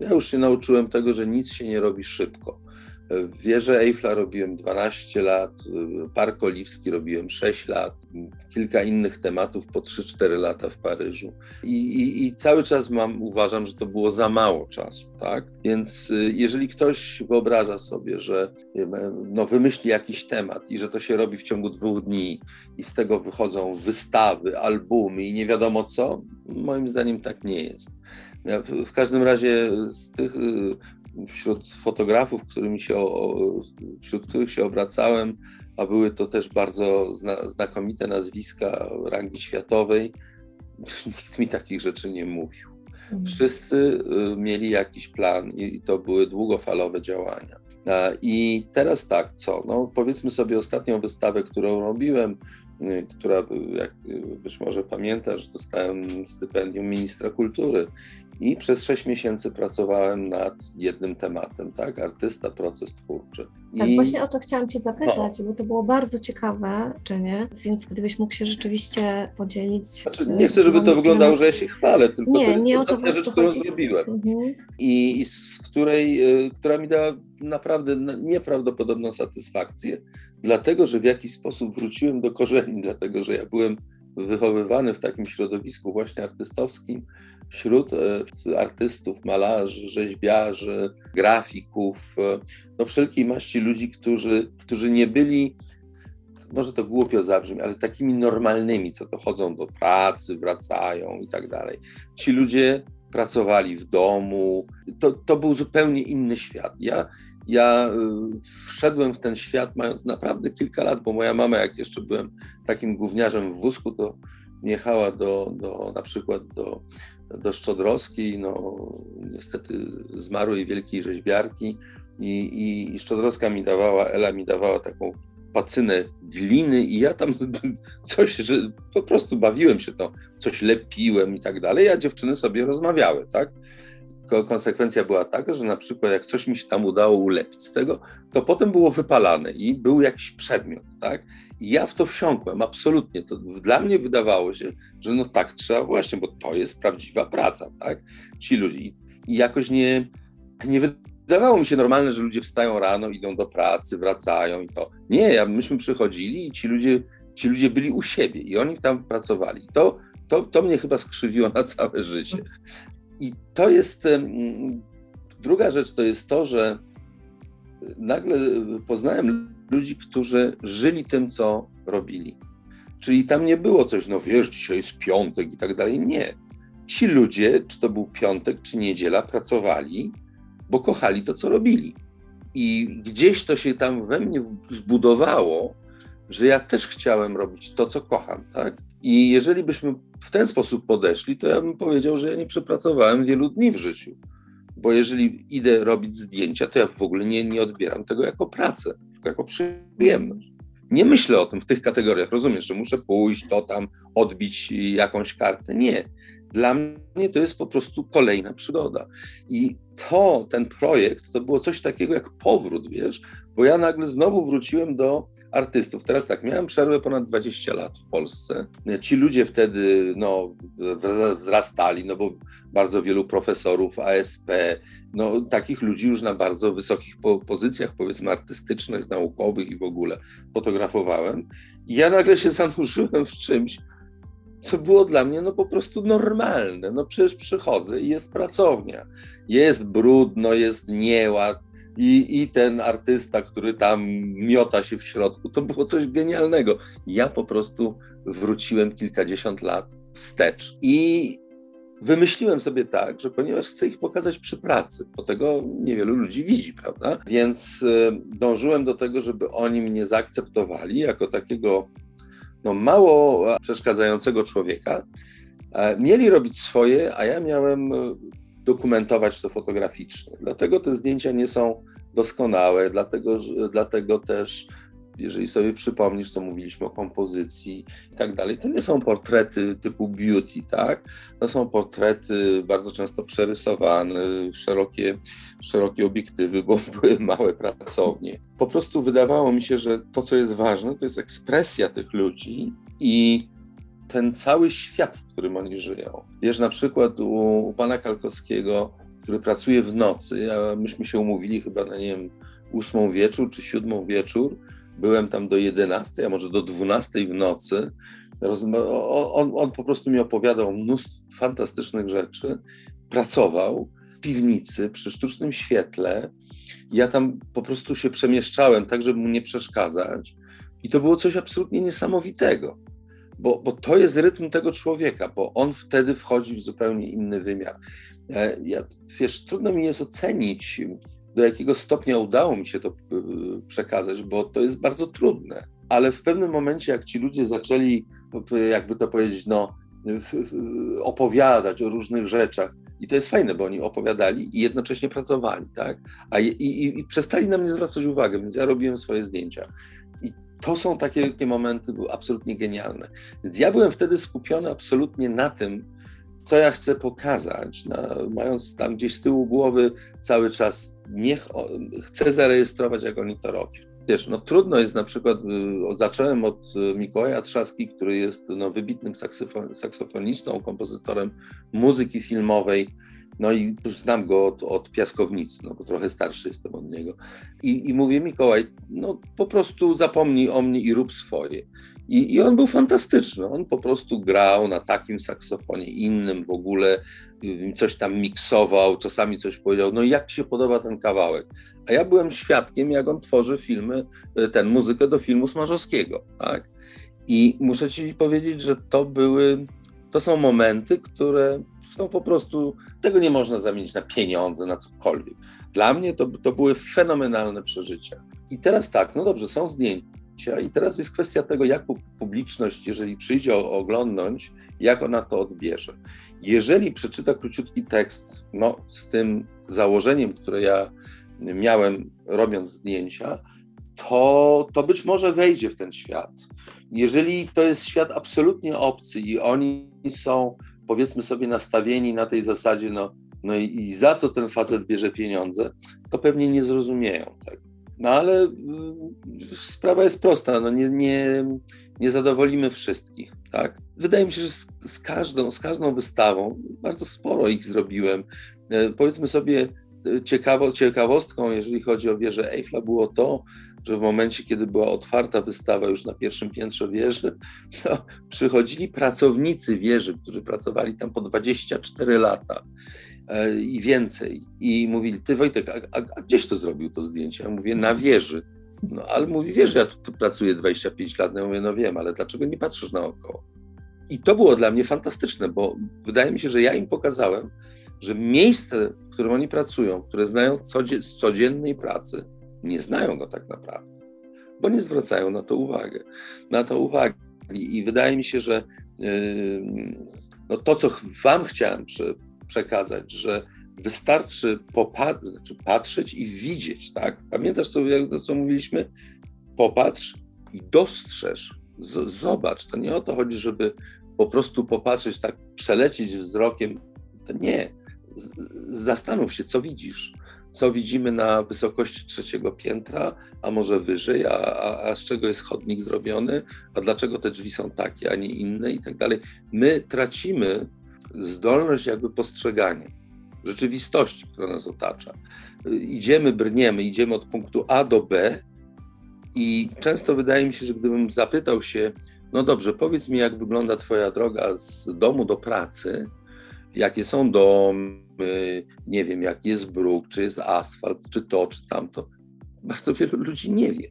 ja już się nauczyłem tego, że nic się nie robi szybko. Wieżę Eiffla robiłem 12 lat, Park Oliwski robiłem 6 lat, kilka innych tematów po 3-4 lata w Paryżu. I, i, I, cały czas mam, uważam, że to było za mało czasu, tak? Więc y, jeżeli ktoś wyobraża sobie, że no, wymyśli jakiś temat i że to się robi w ciągu dwóch dni i z tego wychodzą wystawy, albumy i nie wiadomo co, moim zdaniem tak nie jest. Ja w każdym razie z tych y, wśród fotografów, którymi się, wśród których się obracałem, a były to też bardzo zna, znakomite nazwiska rangi światowej, <laughs> nikt mi takich rzeczy nie mówił. Mhm. Wszyscy y, mieli jakiś plan i to były długofalowe działania. I teraz tak, co? No, powiedzmy sobie ostatnią wystawę, którą robiłem, y, która, jak być może pamiętasz, dostałem stypendium ministra kultury i przez sześć miesięcy pracowałem nad jednym tematem, tak? Artysta, proces twórczy. Tak, właśnie o to chciałam Cię zapytać, no. bo to było bardzo ciekawe, czy nie? Więc gdybyś mógł się rzeczywiście podzielić. Znaczy, nie chcę, żeby to wyglądało, że ja się chwalę, tylko nie, to jest nie o to, rzecz, którą zrobiłem. Mhm. I, I, z której, y, która mi dała naprawdę nieprawdopodobną satysfakcję, dlatego że w jakiś sposób wróciłem do korzeni, dlatego że ja byłem wychowywany w takim środowisku właśnie artystowskim, wśród e, artystów, malarzy, rzeźbiarzy, grafików, e, no wszelkiej maści ludzi, którzy, którzy nie byli, może to głupio zabrzmi, ale takimi normalnymi, co to chodzą do pracy, wracają i tak dalej. Ci ludzie pracowali w domu, to, to był zupełnie inny świat. Ja Ja y, wszedłem w ten świat mając naprawdę kilka lat, bo moja mama, jak jeszcze byłem takim gówniarzem w wózku, to jechała do, do na przykład do, do Szczodrowskiej, no niestety zmarłej wielkiej rzeźbiarki i, i Szczodrowska mi dawała, Ela mi dawała taką pacynę gliny i ja tam <laughs> coś, że po prostu bawiłem się to, coś lepiłem i tak dalej, a dziewczyny sobie rozmawiały, tak? Konsekwencja była taka, że na przykład jak coś mi się tam udało ulepić z tego, to potem było wypalane i był jakiś przedmiot, tak? I ja w to wsiąkłem, absolutnie. To dla mnie wydawało się, że no tak trzeba właśnie, bo to jest prawdziwa praca, tak? Ci ludzie. I jakoś nie, nie wydawało mi się normalne, że ludzie wstają rano, idą do pracy, wracają i to. Nie, ja, myśmy przychodzili i ci ludzie, ci ludzie byli u siebie i oni tam pracowali. To, to, to mnie chyba skrzywiło na całe życie. I to jest druga rzecz, to jest to, że nagle poznałem ludzi, którzy żyli tym, co robili. Czyli tam nie było coś, no wiesz, dzisiaj jest piątek i tak dalej. Nie. Ci ludzie, czy to był piątek, czy niedziela, pracowali, bo kochali to, co robili. I gdzieś to się tam we mnie zbudowało, że ja też chciałem robić to, co kocham, tak? I jeżeli byśmy w ten sposób podeszli, to ja bym powiedział, że ja nie przepracowałem wielu dni w życiu. Bo jeżeli idę robić zdjęcia, to ja w ogóle nie, nie odbieram tego jako pracę, tylko jako przyjemność. Nie myślę o tym w tych kategoriach, rozumiesz, że muszę pójść, to tam odbić jakąś kartę. Nie. Dla mnie to jest po prostu kolejna przygoda. I to, ten projekt, to było coś takiego jak powrót, wiesz, bo ja nagle znowu wróciłem do artystów. Teraz tak, miałem przerwę ponad 20 lat w Polsce. Ci ludzie wtedy no, wzrastali, no bo bardzo wielu profesorów ASP, no takich ludzi już na bardzo wysokich po pozycjach, powiedzmy artystycznych, naukowych i w ogóle fotografowałem. I ja nagle się zanurzyłem w czymś, co było dla mnie no po prostu normalne. No przecież przychodzę i jest pracownia. Jest brudno, jest nieład, i, i ten artysta, który tam miota się w środku, to było coś genialnego. Ja po prostu wróciłem kilkadziesiąt lat wstecz i wymyśliłem sobie tak, że ponieważ chcę ich pokazać przy pracy, bo tego niewielu ludzi widzi, prawda? Więc e, dążyłem do tego, żeby oni mnie zaakceptowali jako takiego no, mało przeszkadzającego człowieka. E, mieli robić swoje, a ja miałem e, dokumentować to fotograficznie. Dlatego te zdjęcia nie są doskonałe, dlatego, dlatego też jeżeli sobie przypomnisz, co mówiliśmy o kompozycji i tak dalej, to nie są portrety typu beauty, tak? To są portrety bardzo często przerysowane, szerokie, szerokie obiektywy, bo <laughs> były małe pracownie. Po prostu wydawało mi się, że to, co jest ważne, to jest ekspresja tych ludzi i ten cały świat, w którym oni żyją. Wiesz, na przykład u, u pana Kalkowskiego, który pracuje w nocy, a myśmy się umówili chyba na, nie wiem, ósmą wieczór czy siódmą wieczór, byłem tam do 11, a może do 12 w nocy. On, on po prostu mi opowiadał mnóstwo fantastycznych rzeczy. Pracował w piwnicy przy sztucznym świetle. Ja tam po prostu się przemieszczałem, tak żeby mu nie przeszkadzać. I to było coś absolutnie niesamowitego bo, bo to jest rytm tego człowieka, bo on wtedy wchodzi w zupełnie inny wymiar. E, ja, wiesz, trudno mi jest ocenić, do jakiego stopnia udało mi się to e, przekazać, bo to jest bardzo trudne. Ale w pewnym momencie, jak ci ludzie zaczęli, jakby to powiedzieć, no, opowiadać o różnych rzeczach, i to jest fajne, bo oni opowiadali i jednocześnie pracowali, tak? A i, i, i przestali na mnie zwracać uwagę, więc ja robiłem swoje zdjęcia. I to są takie, takie momenty absolutnie genialne. Więc ja byłem wtedy skupiony absolutnie na tym, co ja chcę pokazać, na, mając tam gdzieś z tyłu głowy cały czas, niech chcę zarejestrować, jak oni to robią. Wiesz, no trudno jest na przykład, y, zacząłem od y, Mikołaja Trzaski, który jest no, wybitnym saksofonistą, kompozytorem muzyki filmowej, no i znam go od, od piaskownicy, no bo trochę starszy jestem od niego. I, I mówię, Mikołaj, no po prostu zapomnij o mnie i rób swoje. I, I on był fantastyczny. On po prostu grał na takim saksofonie, innym w ogóle, coś tam miksował, czasami coś powiedział. No jak ci się podoba ten kawałek? A ja byłem świadkiem, jak on tworzy filmy, y, ten muzykę do filmu Smarzowskiego. Tak? I muszę ci powiedzieć, że to były, to są momenty, które są po prostu, tego nie można zamienić na pieniądze, na cokolwiek. Dla mnie to, to były fenomenalne przeżycia. I teraz tak, no dobrze, są zdjęcia i teraz jest kwestia tego, jak publiczność, jeżeli przyjdzie oglądnąć, jak ona to odbierze. Jeżeli przeczyta króciutki tekst, no z tym założeniem, które ja miałem robiąc zdjęcia, to, to być może wejdzie w ten świat. Jeżeli to jest świat absolutnie obcy i oni są, powiedzmy sobie, nastawieni na tej zasadzie, no, no i, i za co ten facet bierze pieniądze, to pewnie nie zrozumieją tego. No ale y, sprawa jest prosta, no nie, nie, nie zadowolimy wszystkich, tak? Wydaje mi się, że z, z, każdą, z każdą wystawą, bardzo sporo ich zrobiłem, e, powiedzmy sobie, e, ciekawo, ciekawostką, jeżeli chodzi o wieżę Eiffla, było to, że w momencie, kiedy była otwarta wystawa już na pierwszym piętrze wieży, to <laughs> przychodzili pracownicy wieży, którzy pracowali tam po 24 lata i więcej. I mówili, ty Wojtek, a, a, a gdzieś to zrobił to zdjęcie? Ja mówię, na wieży. No ale mówi, wiesz, ja tu, tu pracuję 25 lat. No ja mówię, no wiem, ale dlaczego nie patrzysz naokoło? I to było dla mnie fantastyczne, bo wydaje mi się, że ja im pokazałem, że miejsce, w którym oni pracują, które znają z codziennej pracy, nie znają go tak naprawdę, bo nie zwracają na to uwagę. Na to uwagi. I wydaje mi się, że yy, no to, co Wam chciałem przekazać, że wystarczy popat- znaczy patrzeć i widzieć, tak? Pamiętasz, co, co mówiliśmy? Popatrz i dostrzeż, z- zobacz. To nie o to chodzi, żeby po prostu popatrzeć, tak przelecieć wzrokiem. To nie. Z- zastanów się, co widzisz co widzimy na wysokości trzeciego piętra, a może wyżej, a, a, a, z czego jest chodnik zrobiony, a dlaczego te drzwi są takie, a nie inne i tak dalej. My tracimy zdolność jakby postrzegania rzeczywistości, która nas otacza. Idziemy, brniemy, idziemy od punktu A do B i często wydaje mi się, że gdybym zapytał się, no dobrze, powiedz mi, jak wygląda Twoja droga z domu do pracy, jakie są domy, nie wiem, jaki jest bruk, czy jest asfalt, czy to, czy tamto. Bardzo wielu ludzi nie wie.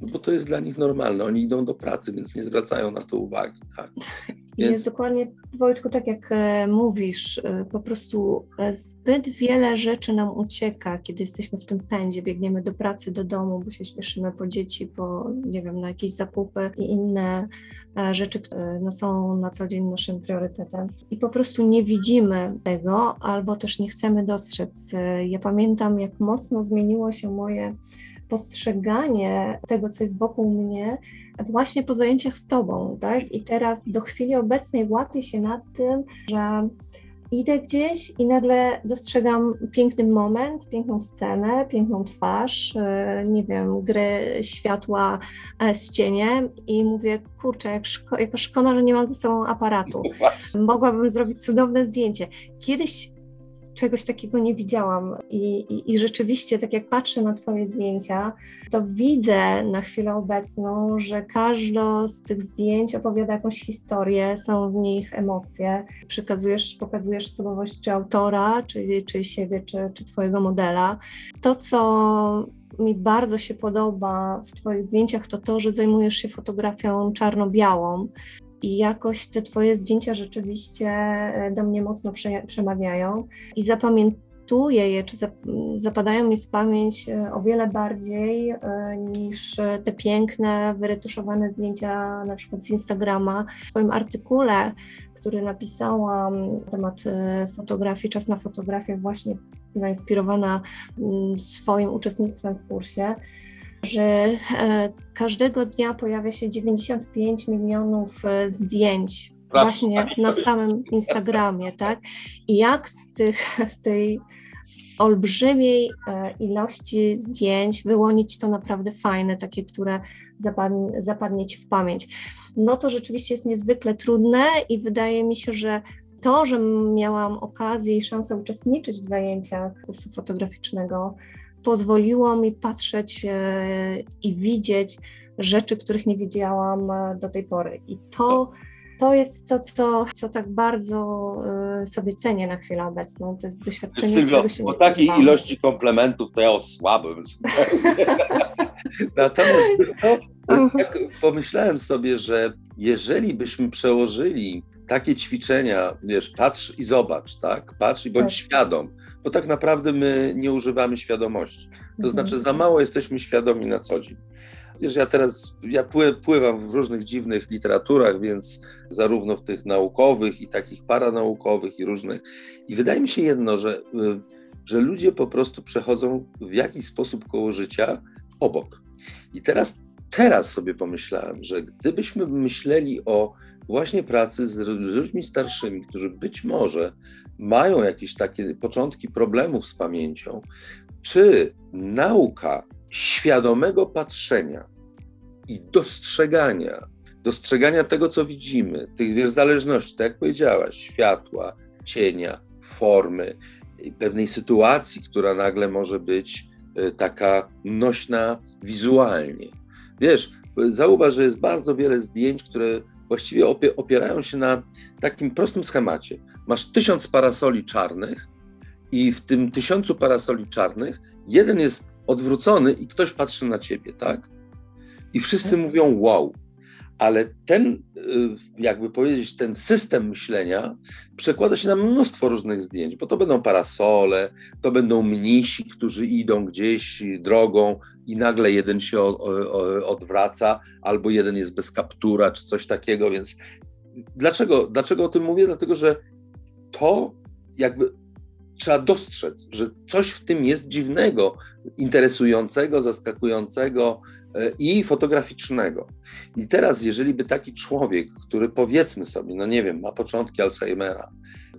No bo to jest dla nich normalne. Oni idą do pracy, więc nie zwracają na to uwagi. Tak? <laughs> Więc... Jest dokładnie, Wojtku, tak jak e, mówisz, e, po prostu e, zbyt wiele rzeczy nam ucieka, kiedy jesteśmy w tym pędzie, biegniemy do pracy, do domu, bo się śpieszymy po dzieci, po, nie wiem, na jakieś zakupy i inne rzeczy, które no, są na co dzień naszym priorytetem. I po prostu nie widzimy tego, albo też nie chcemy dostrzec. Ja pamiętam, jak mocno zmieniło się moje postrzeganie tego, co jest wokół mnie, właśnie po zajęciach z Tobą, tak? I teraz do chwili obecnej łapię się nad tym, że idę gdzieś i nagle dostrzegam piękny moment, piękną scenę, piękną twarz, e, nie wiem, gry światła e, z cieniem i mówię, kurczę, jak, szko jak szkoda, że nie mam ze sobą aparatu. <laughs> Mogłabym zrobić cudowne zdjęcie. Kiedyś czegoś takiego nie widziałam. I, i, I, rzeczywiście, tak jak patrzę na Twoje zdjęcia, to widzę na chwilę obecną, że każde z tych zdjęć opowiada jakąś historię, są w nich emocje. Przekazujesz, pokazujesz osobowość czy autora, czy, czy siebie, czy, czy Twojego modela. To, co mi bardzo się podoba w Twoich zdjęciach, to to, że zajmujesz się fotografią czarno-białą, i jakoś te Twoje zdjęcia rzeczywiście e, do mnie mocno przemawiają i zapamiętuję je, czy zapadają mi w pamięć e, o wiele bardziej e, niż te piękne, wyretuszowane zdjęcia na przykład z Instagrama. W Twoim artykule, który napisałam na temat fotografii, czas na fotografię, właśnie zainspirowana swoim uczestnictwem w kursie, że e, każdego dnia pojawia się 95 milionów e, zdjęć właśnie na samym Instagramie, tak? I jak z, tych, <laughs> z tej olbrzymiej e, ilości zdjęć wyłonić to naprawdę fajne, takie, które zapadnie, zapadnie Ci w pamięć. No to rzeczywiście jest niezwykle trudne i wydaje mi się, że to, że miałam okazję i szansę uczestniczyć w zajęciach kursu fotograficznego, pozwoliło mi patrzeć e, i widzieć rzeczy, których nie widziałam e, do tej pory. I to, to jest to, co, co tak bardzo e, sobie cenię na chwilę obecną. To jest doświadczenie, Sylwio, którego się po takiej ilości komplementów to ja osłabłem. <laughs> Natomiast co, tak pomyślałem sobie, że jeżeli byśmy przełożyli takie ćwiczenia, wiesz, patrz i zobacz, tak? Patrz i bądź tak. świadom, bo tak naprawdę my nie używamy świadomości. To mhm. znaczy, za mało jesteśmy świadomi na co dzień. Wiesz, ja teraz ja pływam w różnych dziwnych literaturach, więc zarówno w tych naukowych i takich paranaukowych i różnych. I wydaje mi się jedno, że, y, że ludzie po prostu przechodzą w jakiś sposób koło życia obok. I teraz, teraz sobie pomyślałem, że gdybyśmy myśleli o właśnie pracy z ludźmi starszymi, którzy być może mają jakieś takie początki problemów z pamięcią, czy nauka świadomego patrzenia i dostrzegania, dostrzegania tego, co widzimy, tych zależności, tak jak powiedziałaś, światła, cienia, formy, pewnej sytuacji, która nagle może być e, taka nośna wizualnie. Wiesz, zauważ, że jest bardzo wiele zdjęć, które właściwie opierają się na takim prostym schemacie. Masz tysiąc parasoli czarnych i w tym tysiącu parasoli czarnych jeden jest odwrócony i ktoś patrzy na ciebie, tak? I wszyscy mówią wow. Ale ten, y, jakby powiedzieć, ten system myślenia przekłada się na mnóstwo różnych zdjęć, bo to będą parasole, to będą mnisi, którzy idą gdzieś drogą i nagle jeden się odwraca, albo jeden jest bez kaptura, czy coś takiego. Więc dlaczego, dlaczego o tym mówię? Dlatego, że to jakby trzeba dostrzec, że coś w tym jest dziwnego, interesującego, zaskakującego e, i fotograficznego. I teraz, jeżeli by taki człowiek, który powiedzmy sobie, no nie wiem, ma początki Alzheimera,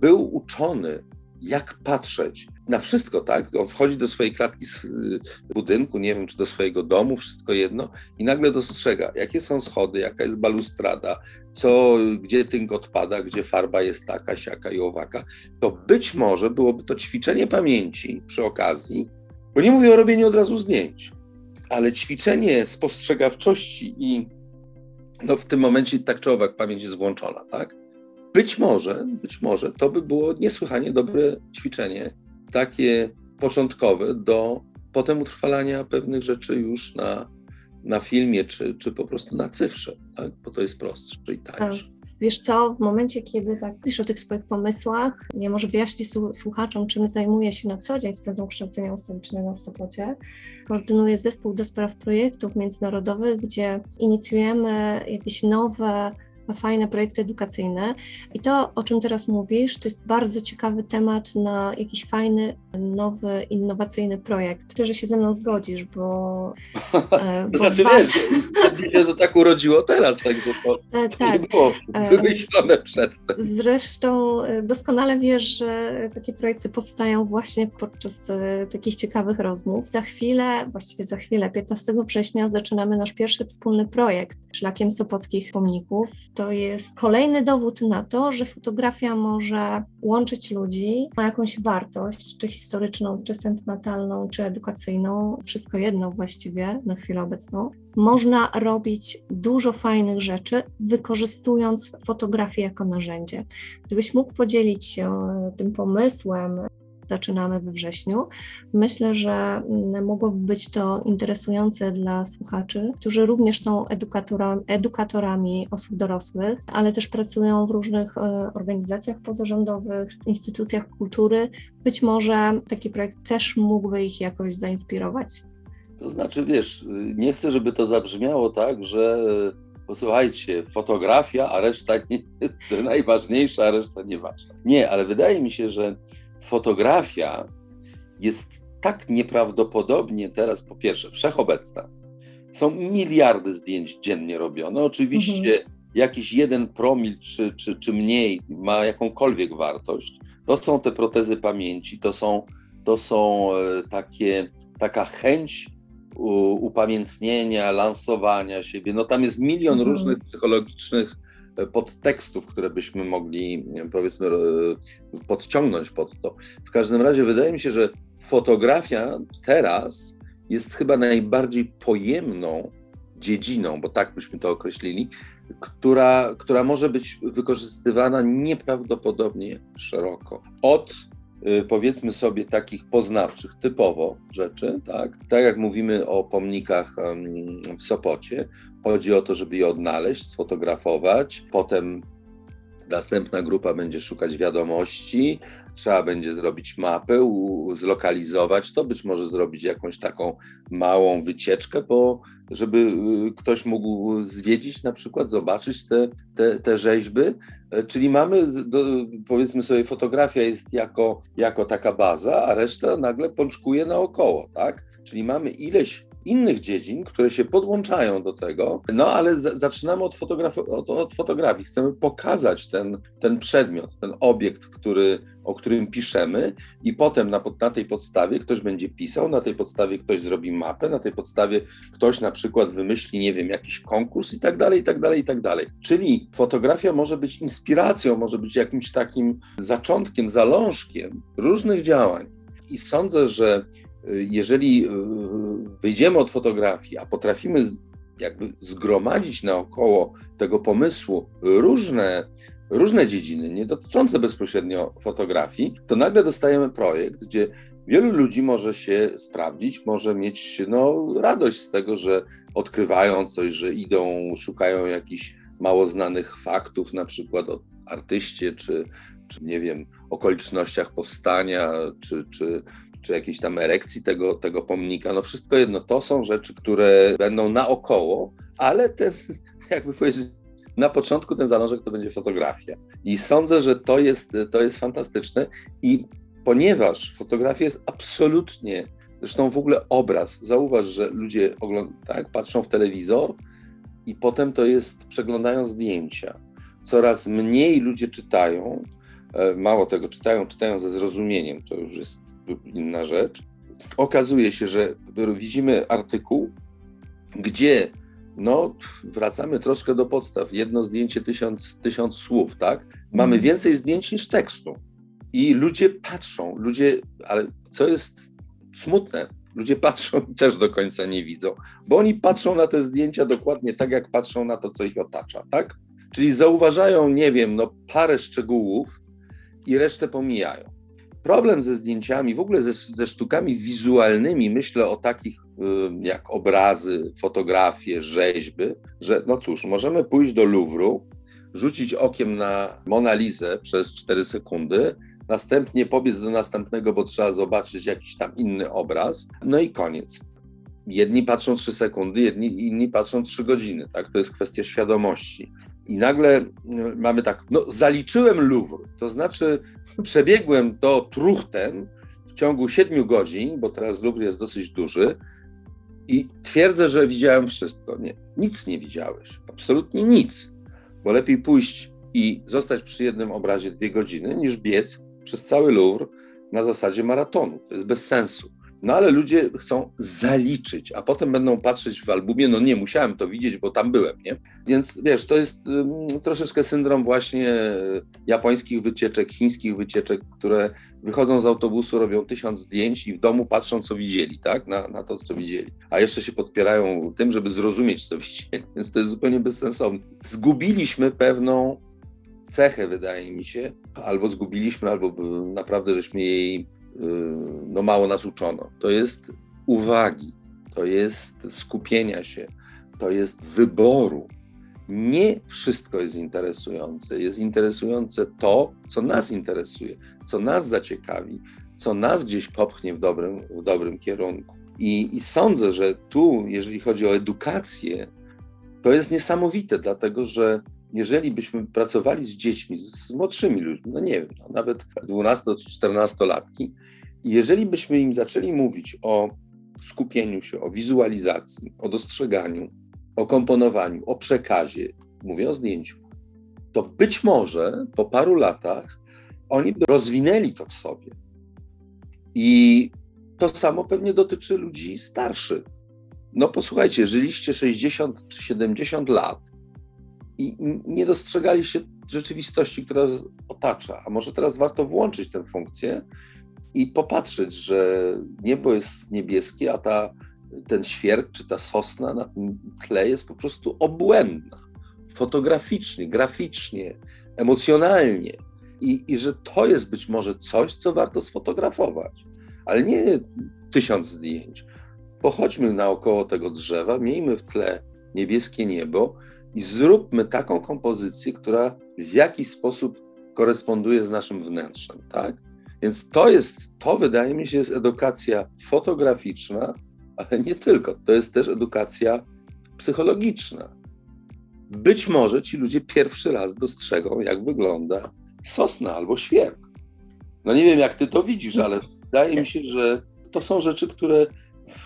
był uczony jak patrzeć na wszystko, tak? On wchodzi do swojej klatki z y, budynku, nie wiem, czy do swojego domu, wszystko jedno, i nagle dostrzega, jakie są schody, jaka jest balustrada, co, gdzie tynk odpada, gdzie farba jest taka, siaka i owaka, to być może byłoby to ćwiczenie pamięci przy okazji, bo nie mówię o robieniu od razu zdjęć, ale ćwiczenie spostrzegawczości i no w tym momencie tak czy owak pamięć jest włączona, tak? Być może, być może to by było niesłychanie dobre ćwiczenie, takie początkowe do potem utrwalania pewnych rzeczy już na, na filmie, czy, czy po prostu na cyfrze, tak? bo to jest prostsze i tańsze. Wiesz co, w momencie, kiedy tak pisz o tych swoich pomysłach, ja może wyjaśnię słuchaczom, czym zajmuję się na co dzień w Centrum Kształcenia Ustawicznego w Sopocie. Koordynuję zespół do spraw projektów międzynarodowych, gdzie inicjujemy jakieś nowe fajne projekty edukacyjne. I to, o czym teraz mówisz, to jest bardzo ciekawy temat na jakiś fajny, nowy, innowacyjny projekt. Myślę, że się ze mną zgodzisz, bo... E, <laughs> bo znaczy dwa... wiesz, się to tak urodziło teraz, także to e, <laughs> tak. nie było e, wymyślone przedtem. Zresztą doskonale wiesz, że takie projekty powstają właśnie podczas takich ciekawych rozmów. Za chwilę, właściwie za chwilę, 15 września zaczynamy nasz pierwszy wspólny projekt Szlakiem Sopockich Pomników to jest kolejny dowód na to, że fotografia może łączyć ludzi, ma jakąś wartość, czy historyczną, czy sentymentalną, czy edukacyjną, wszystko jedno właściwie na chwilę obecną. Można robić dużo fajnych rzeczy, wykorzystując fotografię jako narzędzie. Gdybyś mógł podzielić się tym pomysłem, zaczynamy we wrześniu. Myślę, że mm, mogłoby być to interesujące dla słuchaczy, którzy również są edukatorami, osób dorosłych, ale też pracują w różnych e, organizacjach pozarządowych, instytucjach kultury. Być może taki projekt też mógłby ich jakoś zainspirować. To znaczy, wiesz, nie chcę, żeby to zabrzmiało tak, że posłuchajcie, fotografia, a reszta nie, <laughs> najważniejsza, a reszta nieważna. Nie, ale wydaje mi się, że fotografia jest tak nieprawdopodobnie teraz, po pierwsze, wszechobecna. Są miliardy zdjęć dziennie robione. Oczywiście mhm. jakiś jeden promil czy, czy, czy mniej ma jakąkolwiek wartość. To są te protezy pamięci, to są, to są e, takie, taka chęć upamiętnienia, lansowania siebie. No tam jest milion mhm. różnych psychologicznych podtekstów, które byśmy mogli, powiedzmy, podciągnąć pod to. W każdym razie wydaje mi się, że fotografia teraz jest chyba najbardziej pojemną dziedziną, bo tak byśmy to określili, która, która może być wykorzystywana nieprawdopodobnie szeroko. Od powiedzmy sobie takich poznawczych typowo rzeczy, tak, tak jak mówimy o pomnikach w Sopocie, Chodzi o to, żeby je odnaleźć, sfotografować, potem Następna grupa będzie szukać wiadomości, trzeba będzie zrobić mapę, zlokalizować to, być może zrobić jakąś taką małą wycieczkę, bo żeby y, ktoś mógł zwiedzić, na przykład zobaczyć te, te, te rzeźby. E, czyli mamy, powiedzmy sobie, fotografia jest jako, jako taka baza, a reszta nagle pączkuje naokoło, tak? Czyli mamy ileś innych dziedzin, które się podłączają do tego, no ale z, zaczynamy od, od, od, fotografii. Chcemy pokazać ten, ten przedmiot, ten obiekt, który, o którym piszemy, i potem na, na tej podstawie ktoś będzie pisał, na tej podstawie ktoś zrobi mapę, na tej podstawie ktoś na przykład wymyśli, nie wiem, jakiś konkurs i tak dalej, i tak dalej, i tak dalej. Czyli fotografia może być inspiracją, może być jakimś takim zaczątkiem, zalążkiem różnych działań. I sądzę, że jeżeli e, wyjdziemy od fotografii, a potrafimy jakby zgromadzić naokoło tego pomysłu różne, różne dziedziny, nie dotyczące bezpośrednio fotografii, to nagle dostajemy projekt, gdzie wielu ludzi może się sprawdzić, może mieć no, radość z tego, że odkrywają coś, że idą, szukają jakichś mało znanych faktów, na przykład o artyście, czy, czy nie wiem, okolicznościach powstania, czy, czy czy jakiejś tam erekcji tego, tego pomnika, no wszystko jedno, to są rzeczy, które będą naokoło, ale ten, <laughs> jakby powiedzieć, na początku ten zalążek to będzie fotografia. I sądzę, że to jest, to jest fantastyczne i ponieważ fotografia jest absolutnie, zresztą w ogóle obraz, zauważ, że ludzie tak, patrzą w telewizor i potem to jest, przeglądają zdjęcia. Coraz mniej ludzie czytają, e, mało tego czytają, czytają ze zrozumieniem, to już jest inna rzecz. Okazuje się, że widzimy artykuł, gdzie no, wracamy troszkę do podstaw. Jedno zdjęcie, tysiąc, tysiąc słów, tak? Mamy mhm. więcej zdjęć niż tekstu. I ludzie patrzą, ludzie, ale co jest smutne, ludzie patrzą i też do końca nie widzą, bo oni patrzą na te zdjęcia dokładnie tak, jak patrzą na to, co ich otacza, tak? Czyli zauważają, nie wiem, no parę szczegółów i resztę pomijają. Problem ze zdjęciami, w ogóle ze, ze sztukami wizualnymi, myślę o takich jak obrazy, fotografie, rzeźby, że no cóż, możemy pójść do Louvru, rzucić okiem na Monalizę przez 4 sekundy, następnie pobiec do następnego, bo trzeba zobaczyć jakiś tam inny obraz, no i koniec. Jedni patrzą 3 sekundy, jedni, inni patrzą 3 godziny, tak? To jest kwestia świadomości. I nagle y, mamy tak, no zaliczyłem Louvre, to znaczy przebiegłem to truchtem w ciągu siedmiu godzin, bo teraz Louvre jest dosyć duży i twierdzę, że widziałem wszystko. Nie, nic nie widziałeś, absolutnie nic, bo lepiej pójść i zostać przy jednym obrazie dwie godziny, niż biec przez cały Louvre na zasadzie maratonu. To jest bez sensu. No ale ludzie chcą zaliczyć, a potem będą patrzeć w albumie, no nie, musiałem to widzieć, bo tam byłem, nie? Więc wiesz, to jest um, troszeczkę syndrom właśnie japońskich wycieczek, chińskich wycieczek, które wychodzą z autobusu, robią tysiąc zdjęć i w domu patrzą, co widzieli, tak? Na, na to, co widzieli. A jeszcze się podpierają tym, żeby zrozumieć, co <laughs> widzieli. Więc to jest zupełnie bezsensowne. Zgubiliśmy pewną cechę, wydaje mi się, albo zgubiliśmy, albo naprawdę żeśmy jej Y, no mało nas uczono. To jest uwagi, to jest skupienia się, to jest wyboru. Nie wszystko jest interesujące. Jest interesujące to, co nas interesuje, co nas zaciekawi, co nas gdzieś popchnie w dobrym, w dobrym kierunku. I, I sądzę, że tu, jeżeli chodzi o edukację, to jest niesamowite, dlatego że jeżeli byśmy pracowali z dziećmi, z młodszymi ludźmi, no nie wiem, no nawet 12 czy 14 latki, jeżeli byśmy im zaczęli mówić o skupieniu się, o wizualizacji, o dostrzeganiu, o komponowaniu, o przekazie, mówię o zdjęciu, to być może po paru latach oni by rozwinęli to w sobie. I to samo pewnie dotyczy ludzi starszych. No posłuchajcie, żyliście 60 czy 70 lat i nie dostrzegaliście rzeczywistości, która otacza. A może teraz warto włączyć tę funkcję i popatrzeć, że niebo jest niebieskie, a ta, ten świerk czy ta sosna na tym tle jest po prostu obłędna. Fotograficznie, graficznie, emocjonalnie. I, I że to jest być może coś, co warto sfotografować. Ale nie tysiąc zdjęć. Pochodźmy naokoło tego drzewa, miejmy w tle niebieskie niebo i zróbmy taką kompozycję, która w jakiś sposób koresponduje z naszym wnętrzem, tak? Więc to jest, to wydaje mi się, jest edukacja fotograficzna, ale nie tylko. To jest też edukacja psychologiczna. Być może ci ludzie pierwszy raz dostrzegą, jak wygląda sosna albo świerk. No nie wiem, jak ty to widzisz, ale wydaje mi się, że to są rzeczy, które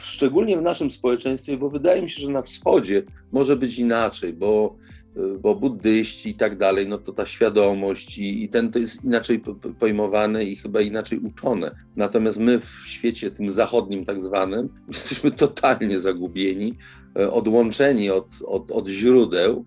szczególnie w naszym społeczeństwie, bo wydaje mi się, że na wschodzie może być inaczej, bo, bo buddyści i tak dalej, no to ta świadomość i, i ten to jest inaczej pojmowane i chyba inaczej uczone. Natomiast my w świecie tym zachodnim tak zwanym <laughs> jesteśmy totalnie zagubieni, e, odłączeni od, od, od źródeł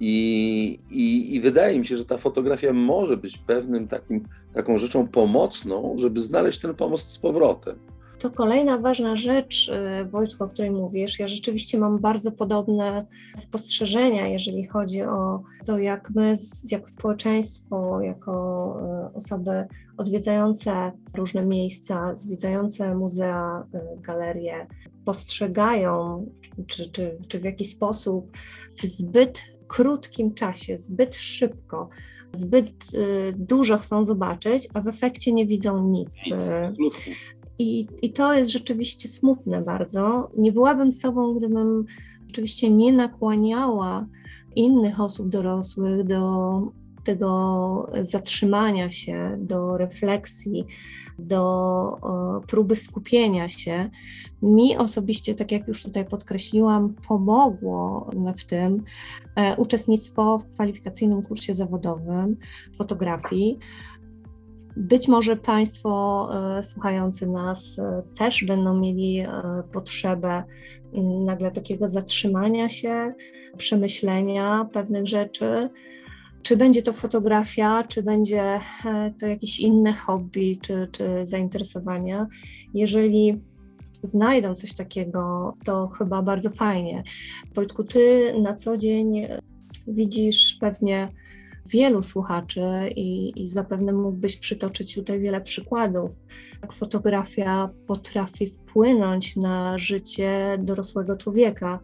i, i, I, wydaje mi się, że ta fotografia może być pewnym takim, taką rzeczą pomocną, żeby znaleźć ten pomost z powrotem. To kolejna ważna rzecz, y, Wojtku, o której mówisz. Ja rzeczywiście mam bardzo podobne spostrzeżenia, jeżeli chodzi o to, jak my, jako społeczeństwo, jako y, osoby odwiedzające różne miejsca, zwiedzające muzea, y, galerie, postrzegają, czy, czy, czy w jakiś sposób w zbyt krótkim czasie, zbyt szybko, zbyt dużo chcą zobaczyć, a w efekcie nie widzą nic. I, I to jest rzeczywiście smutne bardzo. Nie byłabym sobą, gdybym oczywiście nie nakłaniała innych osób dorosłych do tego zatrzymania się, do refleksji, do próby skupienia się. Mi osobiście, tak jak już tutaj podkreśliłam, pomogło w tym e, uczestnictwo w kwalifikacyjnym kursie zawodowym fotografii. Być może Państwo e, słuchający nas e, też będą mieli e, potrzebę nagle takiego zatrzymania się, przemyślenia pewnych rzeczy. Czy będzie to fotografia, czy będzie to jakieś inne hobby, czy, czy zainteresowania. Jeżeli znajdą coś takiego, to chyba bardzo fajnie. Wojtku, ty na co dzień widzisz pewnie wielu słuchaczy i, i zapewne mógłbyś przytoczyć tutaj wiele przykładów, jak fotografia potrafi wpłynąć na życie dorosłego człowieka.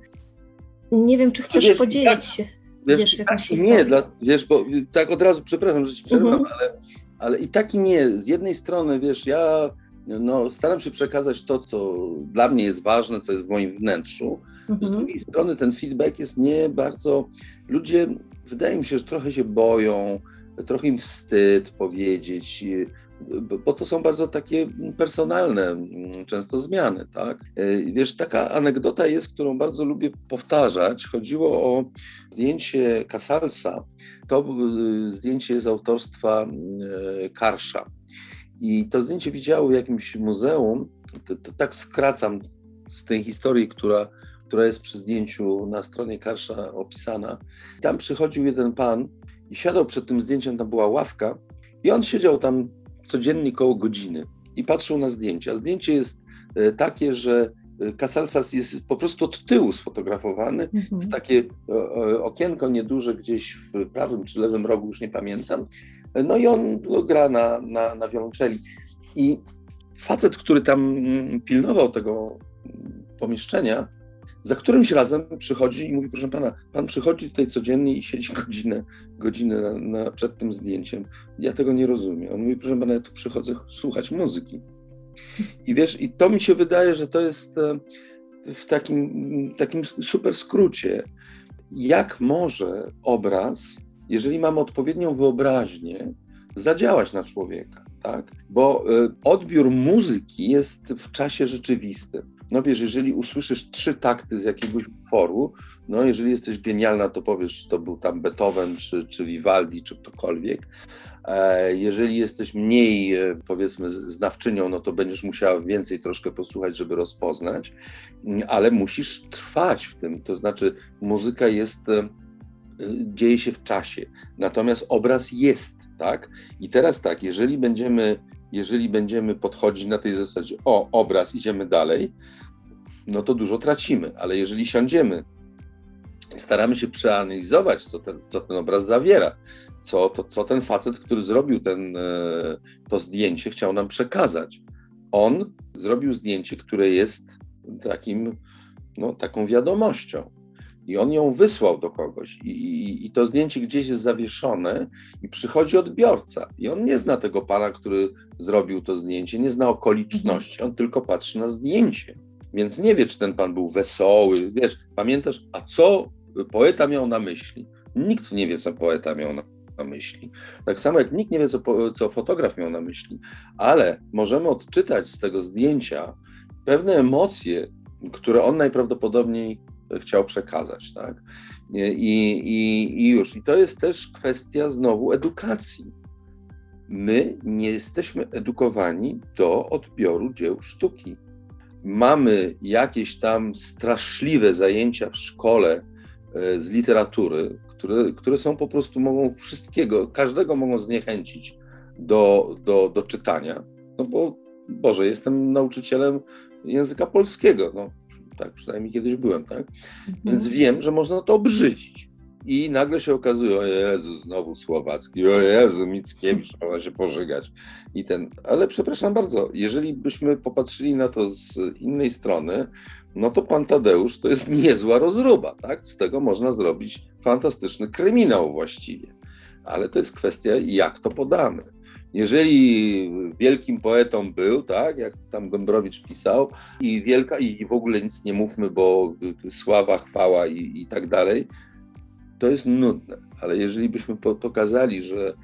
Nie wiem, czy chcesz wiesz, podzielić tak, się. Wiesz, wiesz, tak nie, dla, wiesz, bo tak od razu, przepraszam, że ci przerwam, mhm. ale, ale i tak i nie. Z jednej strony, wiesz, ja no, staram się przekazać to, co dla mnie jest ważne, co jest w moim wnętrzu. Mhm. Z drugiej strony ten feedback jest nie bardzo. Ludzie wydaje mi się, że trochę się boją, trochę im wstyd powiedzieć, bo to są bardzo takie personalne mm, często zmiany, tak? E, wiesz, taka anegdota jest, którą bardzo lubię powtarzać. Chodziło o zdjęcie Casalsa. To zdjęcie z autorstwa e, Karsza. I to zdjęcie widziało w jakimś muzeum. To, to tak skracam z tej historii, która która jest przy zdjęciu na stronie Karsza opisana. Tam przychodził jeden pan i siadał przed tym zdjęciem, tam była ławka i on siedział tam codziennie koło godziny i patrzył na zdjęcie. A zdjęcie jest e, takie, że e, jest po prostu od tyłu sfotografowany. Mhm. Jest takie okienko nieduże gdzieś w prawym czy lewym rogu, już nie pamiętam. No i on gra na, na, na wiolonczeli. I facet, który tam mm, pilnował tego pomieszczenia, za którymś razem przychodzi i mówi, proszę pana, pan przychodzi tutaj codziennie i siedzi godzinę, godzinę na, na, przed tym zdjęciem. Ja tego nie rozumiem. On mówi, proszę pana, ja tu przychodzę słuchać muzyki. I wiesz, i to mi się wydaje, że to jest e, w takim, takim super skrócie, jak może obraz, jeżeli mamy odpowiednią wyobraźnię, zadziałać na człowieka, tak? Bo e, odbiór muzyki jest w czasie rzeczywistym no wiesz, jeżeli usłyszysz trzy takty z jakiegoś utworu, no jeżeli jesteś genialna, to powiesz, to był tam Beethoven, czy, czy Vivaldi, czy ktokolwiek. E, jeżeli jesteś mniej, e, powiedzmy, znawczynią, no to będziesz musiała więcej troszkę posłuchać, żeby rozpoznać, mm, ale musisz trwać w tym, to znaczy muzyka jest e, dzieje się w czasie, natomiast obraz jest, tak? I teraz tak, jeżeli będziemy jeżeli będziemy podchodzić na tej zasadzie, o, obraz, idziemy dalej, no to dużo tracimy, ale jeżeli siądziemy, staramy się przeanalizować, co ten, co ten obraz zawiera, co, to, co ten facet, który zrobił ten, e, to zdjęcie, chciał nam przekazać. On zrobił zdjęcie, które jest takim, no, taką wiadomością. I on ją wysłał do kogoś. I, i, i, to zdjęcie gdzieś jest zawieszone i przychodzi odbiorca. I on nie zna tego pana, który zrobił to zdjęcie, nie zna okoliczności, on tylko patrzy na zdjęcie, więc nie wie, czy ten pan był wesoły, wiesz, pamiętasz, a co poeta miał na myśli? Nikt nie wie, co poeta miał na, na myśli. Tak samo jak nikt nie wie, co, co fotograf miał na myśli, ale możemy odczytać z tego zdjęcia pewne emocje, które on najprawdopodobniej chciał przekazać, tak? I, i, I już. I to jest też kwestia znowu edukacji. My nie jesteśmy edukowani do odbioru dzieł sztuki. Mamy jakieś tam straszliwe zajęcia w szkole e, z literatury, które, które są po prostu mogą wszystkiego, każdego mogą zniechęcić do, do, do czytania. No bo Boże, jestem nauczycielem języka polskiego. No, tak przynajmniej kiedyś byłem, tak? Mhm. Więc wiem, że można to obrzydzić. I nagle się okazuje, o Jezu, znowu Słowacki, o Jezu, Mickiewicz, trzeba się pożygać. I ten, ale przepraszam bardzo, jeżeli byśmy popatrzyli na to z innej strony, no to pan Tadeusz to jest niezła rozruba, tak? Z tego można zrobić fantastyczny kryminał właściwie. Ale to jest kwestia, jak to podamy. Jeżeli wielkim poetą był, tak, jak tam Gombrowicz pisał, i wielka, i w ogóle nic nie mówmy, bo sława, chwała i, i tak dalej, to jest nudne. Ale jeżeli byśmy po, pokazali, że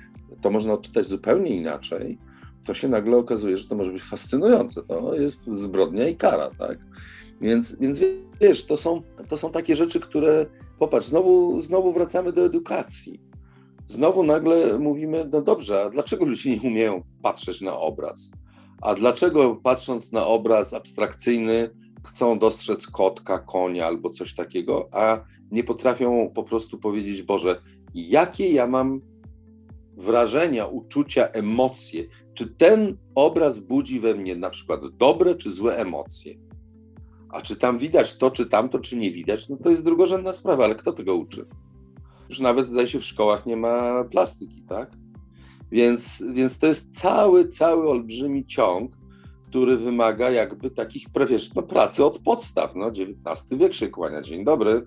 to można odczytać zupełnie inaczej, to się nagle okazuje, że to może być fascynujące. To jest zbrodnia i kara, tak? Więc, więc wiesz, to są, to są takie rzeczy, które, popatrz, znowu, znowu wracamy do edukacji znowu nagle mówimy, no dobrze, a dlaczego ludzie nie umieją patrzeć na obraz? A dlaczego patrząc na obraz abstrakcyjny chcą dostrzec kotka, konia albo coś takiego, a nie potrafią po prostu powiedzieć, Boże, jakie ja mam wrażenia, uczucia, emocje? Czy ten obraz budzi we mnie na przykład dobre czy złe emocje? A czy tam widać to, czy tamto, czy nie widać, no to jest drugorzędna sprawa, ale kto tego uczy? Już nawet zdaje się w szkołach nie ma plastyki, tak? Więc, więc to jest cały, cały olbrzymi ciąg, który wymaga jakby takich wiesz, no, pracy od podstaw. No, XIX wiek się kłania. Dzień dobry.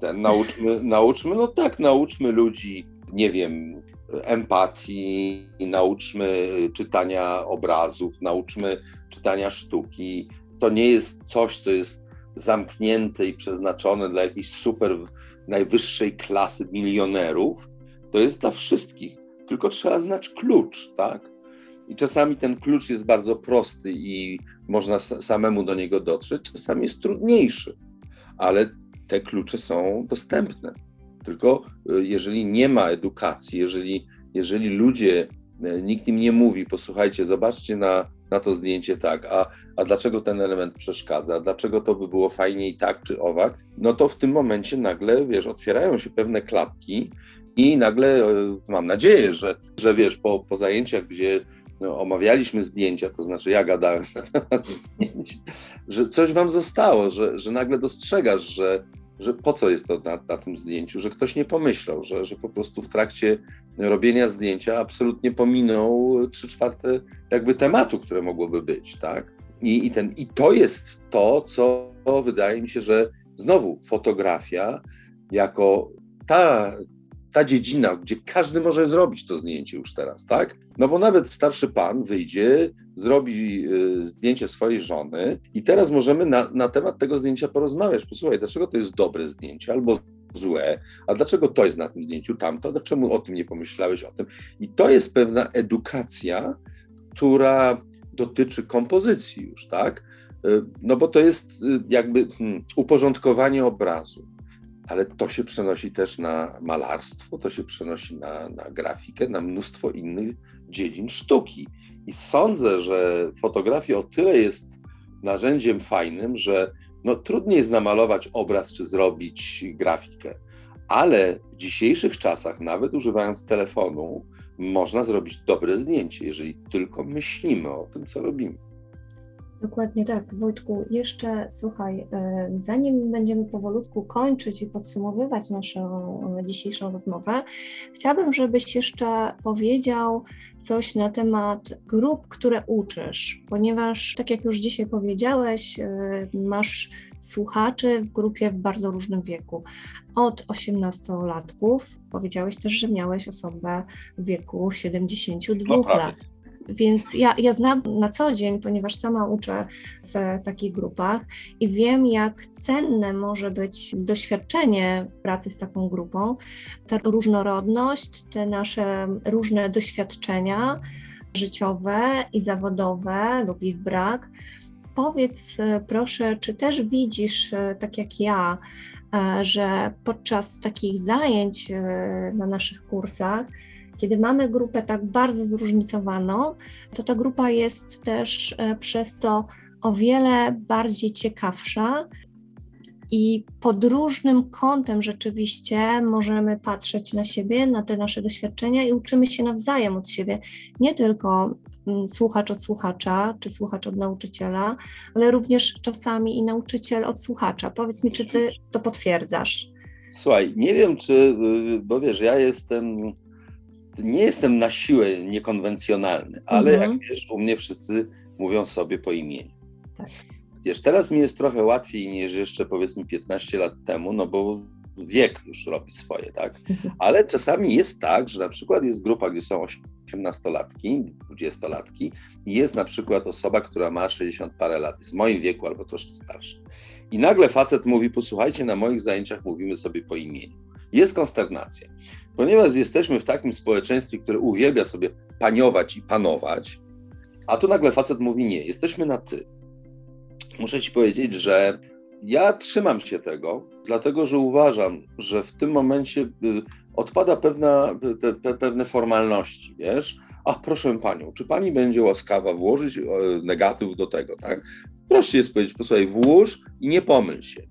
Ten, nauczmy, nauczmy, no tak, nauczmy ludzi, nie wiem, empatii, nauczmy czytania obrazów, nauczmy czytania sztuki. To nie jest coś, co jest zamknięte i przeznaczone dla jakichś super najwyższej klasy milionerów, to jest dla wszystkich. Tylko trzeba znać klucz, tak? I czasami ten klucz jest bardzo prosty i można samemu do niego dotrzeć, czasami jest trudniejszy, ale te klucze są dostępne. Tylko y, jeżeli nie ma edukacji, jeżeli, jeżeli ludzie, y, nikt im nie mówi, posłuchajcie, zobaczcie na na to zdjęcie tak, a, a dlaczego ten element przeszkadza, dlaczego to by było fajniej tak czy owak, no to w tym momencie nagle, wiesz, otwierają się pewne klapki i nagle e, mam nadzieję, że, że wiesz, po, po zajęciach, gdzie no, omawialiśmy zdjęcia, to znaczy ja gadałem <laughs> na temat zdjęć, że coś wam zostało, że, że nagle dostrzegasz, że, że po co jest to na, na, tym zdjęciu, że ktoś nie pomyślał, że, że po prostu w trakcie robienia zdjęcia absolutnie pominął trzy czwarte jakby tematu, które mogłoby być, tak? I, i, ten, I to jest to, co wydaje mi się, że znowu fotografia jako ta, ta dziedzina, gdzie każdy może zrobić to zdjęcie już teraz, tak? No bo nawet starszy pan wyjdzie, zrobi y, zdjęcie swojej żony i teraz możemy na, na temat tego zdjęcia porozmawiać. Posłuchaj, dlaczego to jest dobre zdjęcie albo złe, a dlaczego to jest na tym zdjęciu, tamto, dlaczego o tym nie pomyślałeś o tym? I to jest pewna edukacja, która dotyczy kompozycji już, tak? Y, no bo to jest y, jakby hmm, uporządkowanie obrazu ale to się przenosi też na malarstwo, to się przenosi na, na grafikę, na mnóstwo innych dziedzin sztuki. I sądzę, że fotografia o tyle jest narzędziem fajnym, że no, trudniej jest namalować obraz czy zrobić grafikę, ale w dzisiejszych czasach, nawet używając telefonu, można zrobić dobre zdjęcie, jeżeli tylko myślimy o tym, co robimy. Dokładnie tak, Wojtku. Jeszcze słuchaj, e, zanim będziemy powolutku kończyć i podsumowywać naszą dzisiejszą rozmowę, chciałabym, żebyś jeszcze powiedział coś na temat grup, które uczysz, ponieważ, tak jak już dzisiaj powiedziałeś, e, masz słuchaczy w grupie w bardzo różnym wieku. Od 18-latków, powiedziałeś też, że miałeś osobę w wieku 72 no, lat. Więc ja, ja znam na co dzień, ponieważ sama uczę w takich grupach i wiem, jak cenne może być doświadczenie pracy z taką grupą, ta różnorodność, te nasze różne doświadczenia życiowe i zawodowe lub ich brak. Powiedz proszę, czy też widzisz, tak jak ja, że podczas takich zajęć na naszych kursach, kiedy mamy grupę tak bardzo zróżnicowaną, to ta grupa jest też e, przez to o wiele bardziej ciekawsza i pod różnym kątem rzeczywiście możemy patrzeć na siebie, na te nasze doświadczenia i uczymy się nawzajem od siebie. Nie tylko mm, słuchacz od słuchacza, czy słuchacz od nauczyciela, ale również czasami i nauczyciel od słuchacza. Powiedz mi, czy ty to potwierdzasz? Słuchaj, nie wiem, czy, y, bo wiesz, ja jestem nie jestem na siłę niekonwencjonalny, ale mhm. jak wiesz, u mnie wszyscy mówią sobie po imieniu. Tak. Wiesz, teraz mi jest trochę łatwiej niż jeszcze powiedzmy 15 lat temu, no bo wiek już robi swoje, tak? <laughs> Ale czasami jest tak, że na przykład jest grupa, gdzie są 18-latki, 20-latki i jest na przykład osoba, która ma 60 parę lat, jest w moim wieku albo troszkę starsza. I nagle facet mówi, posłuchajcie, na moich zajęciach mówimy sobie po imieniu. Jest konsternacja. Ponieważ jesteśmy w takim społeczeństwie, które uwielbia sobie paniować i panować, a tu nagle facet mówi nie, jesteśmy na ty. Muszę ci powiedzieć, że ja trzymam się tego, dlatego że uważam, że w tym momencie y, odpada pewna, pe, pe, pewne formalności, wiesz? A proszę panią, czy pani będzie łaskawa włożyć negatyw do tego, tak? Proszę jest powiedzieć, posłuchaj, włóż i nie pomyl się.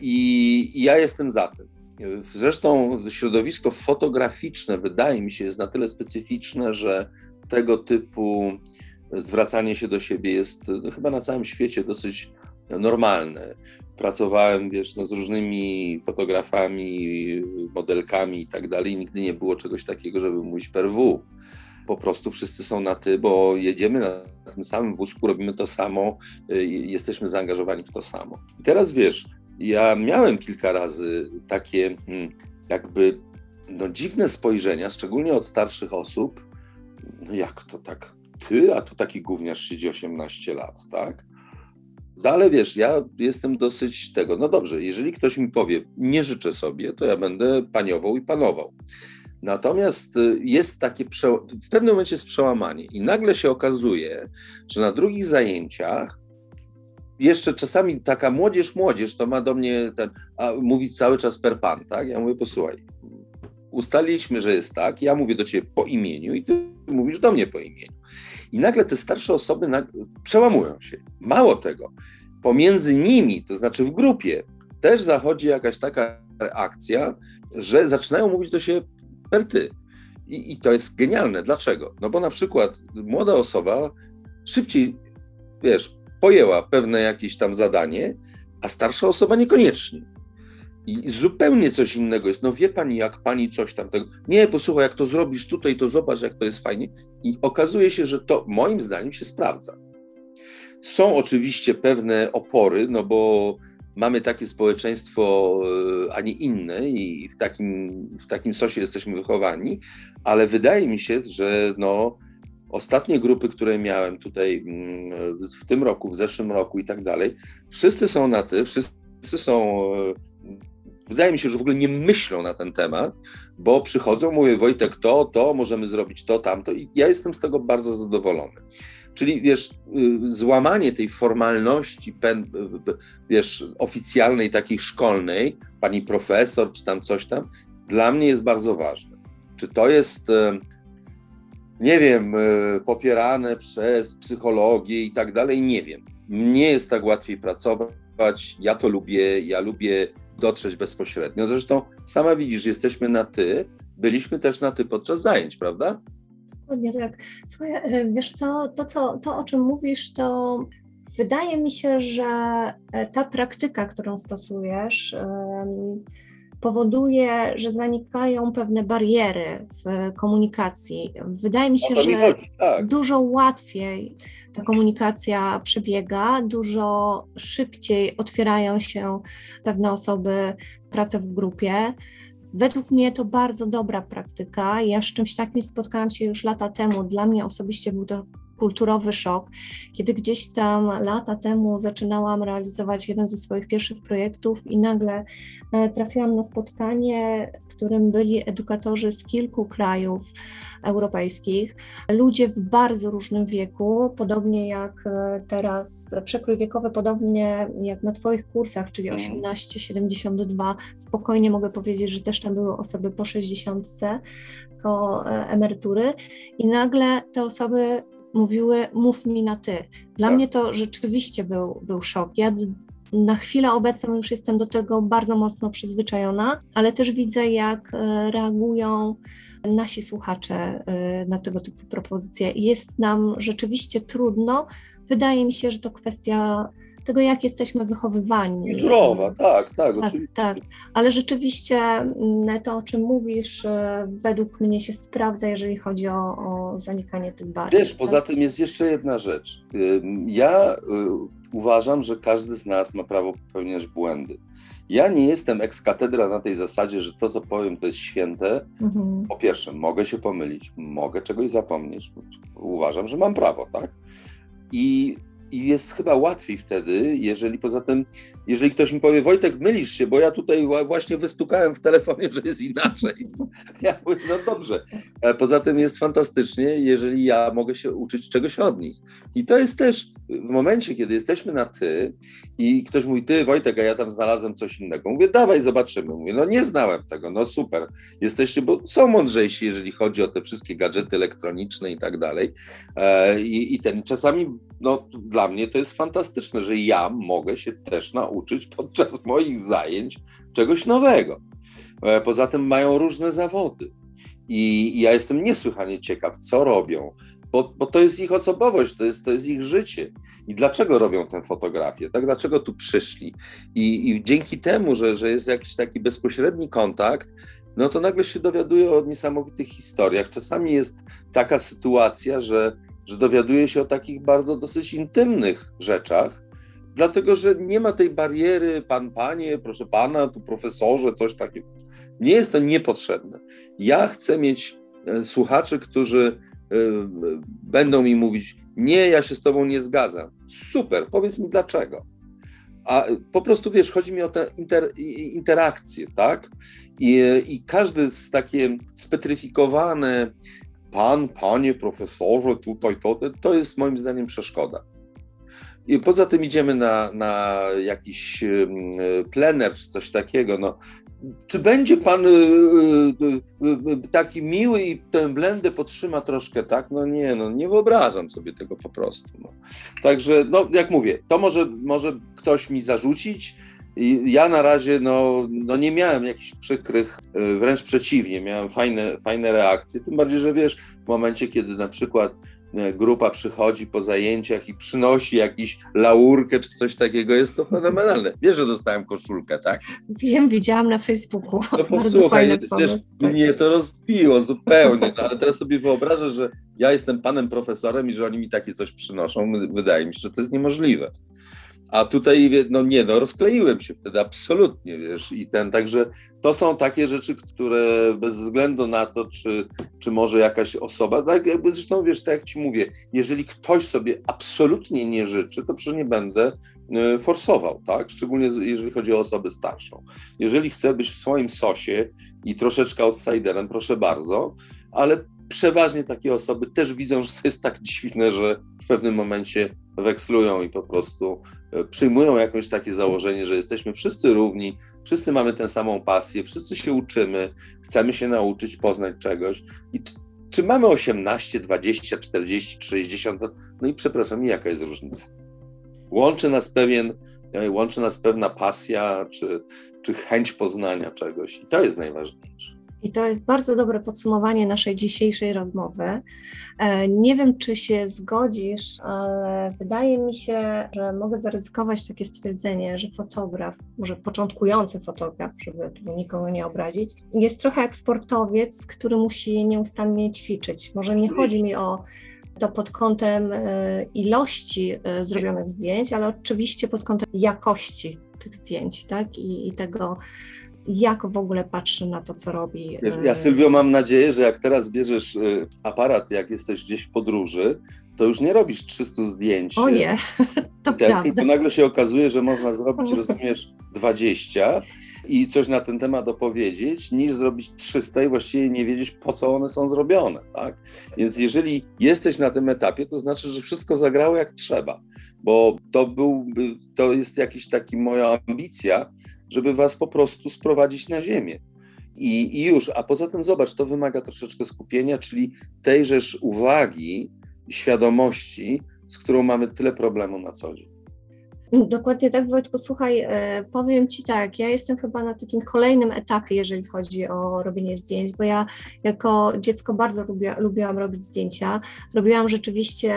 I, I ja jestem za tym. Zresztą środowisko fotograficzne wydaje mi się jest na tyle specyficzne, że tego typu zwracanie się do siebie jest no, chyba na całym świecie dosyć normalne. Pracowałem, wiesz, no, z różnymi fotografami, modelkami i tak dalej. Nigdy nie było czegoś takiego, żeby mówić per W. Po prostu wszyscy są na ty, bo jedziemy na tym samym wózku, robimy to samo, y, jesteśmy zaangażowani w to samo. I teraz wiesz, ja miałem kilka razy takie hmm, jakby no, dziwne spojrzenia, szczególnie od starszych osób. No jak to tak? Ty, a tu taki gówniarz siedzi 18 lat, tak? No, ale wiesz, ja jestem dosyć tego, no dobrze, jeżeli ktoś mi powie, nie życzę sobie, to ja będę paniował i panował. Natomiast y, jest takie, w pewnym momencie jest przełamanie i nagle się okazuje, że na drugich zajęciach jeszcze czasami taka młodzież, młodzież to ma do mnie ten, a mówi cały czas per pan, tak? Ja mówię, posłuchaj, ustaliliśmy, że jest tak, ja mówię do ciebie po imieniu i ty mówisz do mnie po imieniu. I nagle te starsze osoby przełamują się. Mało tego, pomiędzy nimi, to znaczy w grupie, też zachodzi jakaś taka reakcja, że zaczynają mówić do siebie per ty. I, I to jest genialne. Dlaczego? No bo na przykład młoda osoba szybciej, wiesz, pojęła pewne jakieś tam zadanie, a starsza osoba niekoniecznie. I zupełnie coś innego jest. No wie pani, jak pani coś tam tego. Nie, posłuchaj, jak to zrobisz tutaj, to zobacz, jak to jest fajnie. I okazuje się, że to moim zdaniem się sprawdza. Są oczywiście pewne opory, no bo mamy takie społeczeństwo, e, a nie inne, i w takim, w takim sosie jesteśmy wychowani, ale wydaje mi się, że no, Ostatnie grupy, które miałem tutaj mm, w tym roku, w zeszłym roku i tak dalej, wszyscy są na ty, wszyscy są. E, wydaje mi się, że w ogóle nie myślą na ten temat, bo przychodzą, mówię, Wojtek, to, to, możemy zrobić to, tamto, i ja jestem z tego bardzo zadowolony. Czyli wiesz, y, złamanie tej formalności, wiesz, oficjalnej, takiej szkolnej, pani profesor, czy tam coś tam, dla mnie jest bardzo ważne. Czy to jest e, nie wiem, e, popierane przez psychologię i tak dalej, nie wiem. Nie jest tak łatwiej pracować. Ja to lubię, ja lubię dotrzeć bezpośrednio. Zresztą sama widzisz, jesteśmy na ty, byliśmy też na ty podczas zajęć, prawda? Dokładnie tak. Słuchaj, e, wiesz co, to, co, to o czym mówisz, to Wydaje mi się, że e, ta praktyka, którą stosujesz, powoduje, że zanikają pewne bariery w komunikacji. Wydaje mi się, że chodzi, tak. dużo łatwiej ta komunikacja przebiega, dużo szybciej otwierają się pewne osoby pracę w grupie. Według mnie to bardzo dobra praktyka. Ja z czymś takim spotkałam się już lata temu. Dla mnie osobiście był to kulturowy szok, kiedy gdzieś tam lata temu zaczynałam realizować jeden ze swoich pierwszych projektów i nagle e, trafiłam na spotkanie, w którym byli edukatorzy z kilku krajów europejskich, ludzie w bardzo różnym wieku, podobnie jak e, teraz przekrój wiekowy, podobnie jak na Twoich kursach, czyli 18-72. Mhm. Spokojnie mogę powiedzieć, że też tam były osoby po 60 po e, emerytury i nagle te osoby mówiły, mów mi na ty. Dla tak. mnie to rzeczywiście był, był szok. Ja na chwilę obecną już jestem do tego bardzo mocno przyzwyczajona, ale też widzę, jak e, reagują nasi słuchacze e, na tego typu propozycje. Jest nam rzeczywiście trudno. Wydaje mi się, że to kwestia tego, jak jesteśmy wychowywani. Kulturowa, tak, tak, tak, oczywiście. Tak, ale rzeczywiście mm, to, o czym mówisz, e, według mnie się sprawdza, jeżeli chodzi o, o zanikanie tych barier. Wiesz, tak? poza tym jest jeszcze jedna rzecz. Ja y, uważam, że każdy z nas ma prawo popełniać błędy. Ja nie jestem ex katedra na tej zasadzie, że to, co powiem, to jest święte. Mhm. Po pierwsze, mogę się pomylić, mogę czegoś zapomnieć. Uważam, że mam prawo, tak? I i jest chyba łatwiej wtedy, jeżeli poza tym, jeżeli ktoś mi powie, Wojtek, mylisz się, bo ja tutaj właśnie wystukałem w telefonie, że jest inaczej. <laughs> Ja mówię, no dobrze. Poza tym jest fantastycznie, jeżeli ja mogę się uczyć czegoś od nich. I to jest też w momencie, kiedy jesteśmy na ty i ktoś mówi, ty Wojtek, a ja tam znalazłem coś innego. Mówię, dawaj, zobaczymy. Mówię, no nie znałem tego, no super. Jesteście, bo są mądrzejsi, jeżeli chodzi o te wszystkie gadżety elektroniczne i tak dalej. E, I, i ten czasami, no dla mnie to jest fantastyczne, że ja mogę się też nauczyć podczas moich zajęć czegoś nowego. E, poza tym mają różne zawody. I ja jestem niesłychanie ciekaw, co robią, bo, bo to jest ich osobowość, to jest, to jest ich życie. I dlaczego robią tę fotografię? Tak? Dlaczego tu przyszli? I, i dzięki temu, że, że jest jakiś taki bezpośredni kontakt, no to nagle się dowiaduje o niesamowitych historiach. Czasami jest taka sytuacja, że, że dowiaduje się o takich bardzo dosyć intymnych rzeczach, dlatego że nie ma tej bariery, pan, panie, proszę pana, tu profesorze, coś takiego. Nie jest to niepotrzebne. Ja chcę mieć e, słuchaczy, którzy Y, będą mi mówić, nie, ja się z tobą nie zgadzam. Super, powiedz mi dlaczego. A po prostu wiesz, chodzi mi o te inter, interakcje, tak? I, I każdy z takie spetryfikowane pan, panie profesorze, tutaj to, to jest moim zdaniem przeszkoda. I poza tym idziemy na, na jakiś y, plener czy coś takiego. No, czy będzie pan y, y, taki miły i tę blendę podtrzyma troszkę tak? No nie, no nie wyobrażam sobie tego po prostu. No. Także, no jak mówię, to może, może ktoś mi zarzucić. Ja na razie no, no nie miałem jakichś przykrych, wręcz przeciwnie, miałem fajne, fajne reakcje. Tym bardziej, że wiesz, w momencie, kiedy na przykład grupa przychodzi po zajęciach i przynosi jakiś laurkę czy coś takiego, jest to fenomenalne. Wiesz, że dostałem koszulkę, tak? Wiem, widziałam na Facebooku. No posłuchaj, wiesz, tak. mnie to rozbiło zupełnie, no, ale teraz sobie wyobrażę, że ja jestem panem profesorem i że oni mi takie coś przynoszą. Wydaje mi się, że to jest niemożliwe. A tutaj, no nie, no rozkleiłem się wtedy absolutnie, wiesz, i ten, także to są takie rzeczy, które bez względu na to, czy, czy może jakaś osoba, tak jakby zresztą, wiesz, tak jak ci mówię, jeżeli ktoś sobie absolutnie nie życzy, to przecież nie będę e, forsował, tak, szczególnie jeżeli chodzi o osobę starszą. Jeżeli chce być w swoim sosie i troszeczkę outsiderem, proszę bardzo, ale przeważnie takie osoby też widzą, że to jest tak dziwne, że w pewnym momencie wekslują i po prostu przyjmują jakieś takie założenie, że jesteśmy wszyscy równi, wszyscy mamy tę samą pasję, wszyscy się uczymy, chcemy się nauczyć, poznać czegoś. I czy, mamy 18, 20, 40, 60 lat? No i przepraszam, jaka jest różnica? Łączy nas pewien, e, łączy nas pewna pasja, czy, czy chęć poznania czegoś i to jest najważniejsze. I to jest bardzo dobre podsumowanie naszej dzisiejszej rozmowy. E, nie wiem, czy się zgodzisz, ale wydaje mi się, że mogę zaryzykować takie stwierdzenie, że fotograf, może początkujący fotograf, żeby nikogo nie obrazić, jest trochę jak sportowiec, który musi nieustannie ćwiczyć. Może nie chodzi mi o to pod kątem e, ilości e, zrobionych zdjęć, ale oczywiście pod kątem jakości tych zdjęć, tak? I, i tego, jak w ogóle patrzy na to, co robi. Ja, e, Sylwio, mam nadzieję, że jak teraz bierzesz aparat, jak jesteś gdzieś w podróży, to już nie robisz 300 zdjęć. O nie, <laughs> to tak, prawda. Tylko nagle się okazuje, że można zrobić, rozumiesz, 20 i coś na ten temat opowiedzieć, niż zrobić 300 i właściwie nie wiedzieć, po co one są zrobione. Tak? Więc jeżeli jesteś na tym etapie, to znaczy, że wszystko zagrało jak trzeba, bo to, byłby, to jest jakiś taki moja ambicja, żeby was po prostu sprowadzić na ziemię. I, I już, a poza tym zobacz, to wymaga troszeczkę skupienia, czyli tejżeż uwagi, świadomości, z którą mamy tyle problemu na co dzień. Dokładnie tak, Wojtku. Słuchaj, e, powiem Ci tak, ja jestem chyba na takim kolejnym etapie, jeżeli chodzi o robienie zdjęć, bo ja jako dziecko bardzo lubiłam robić zdjęcia. Robiłam rzeczywiście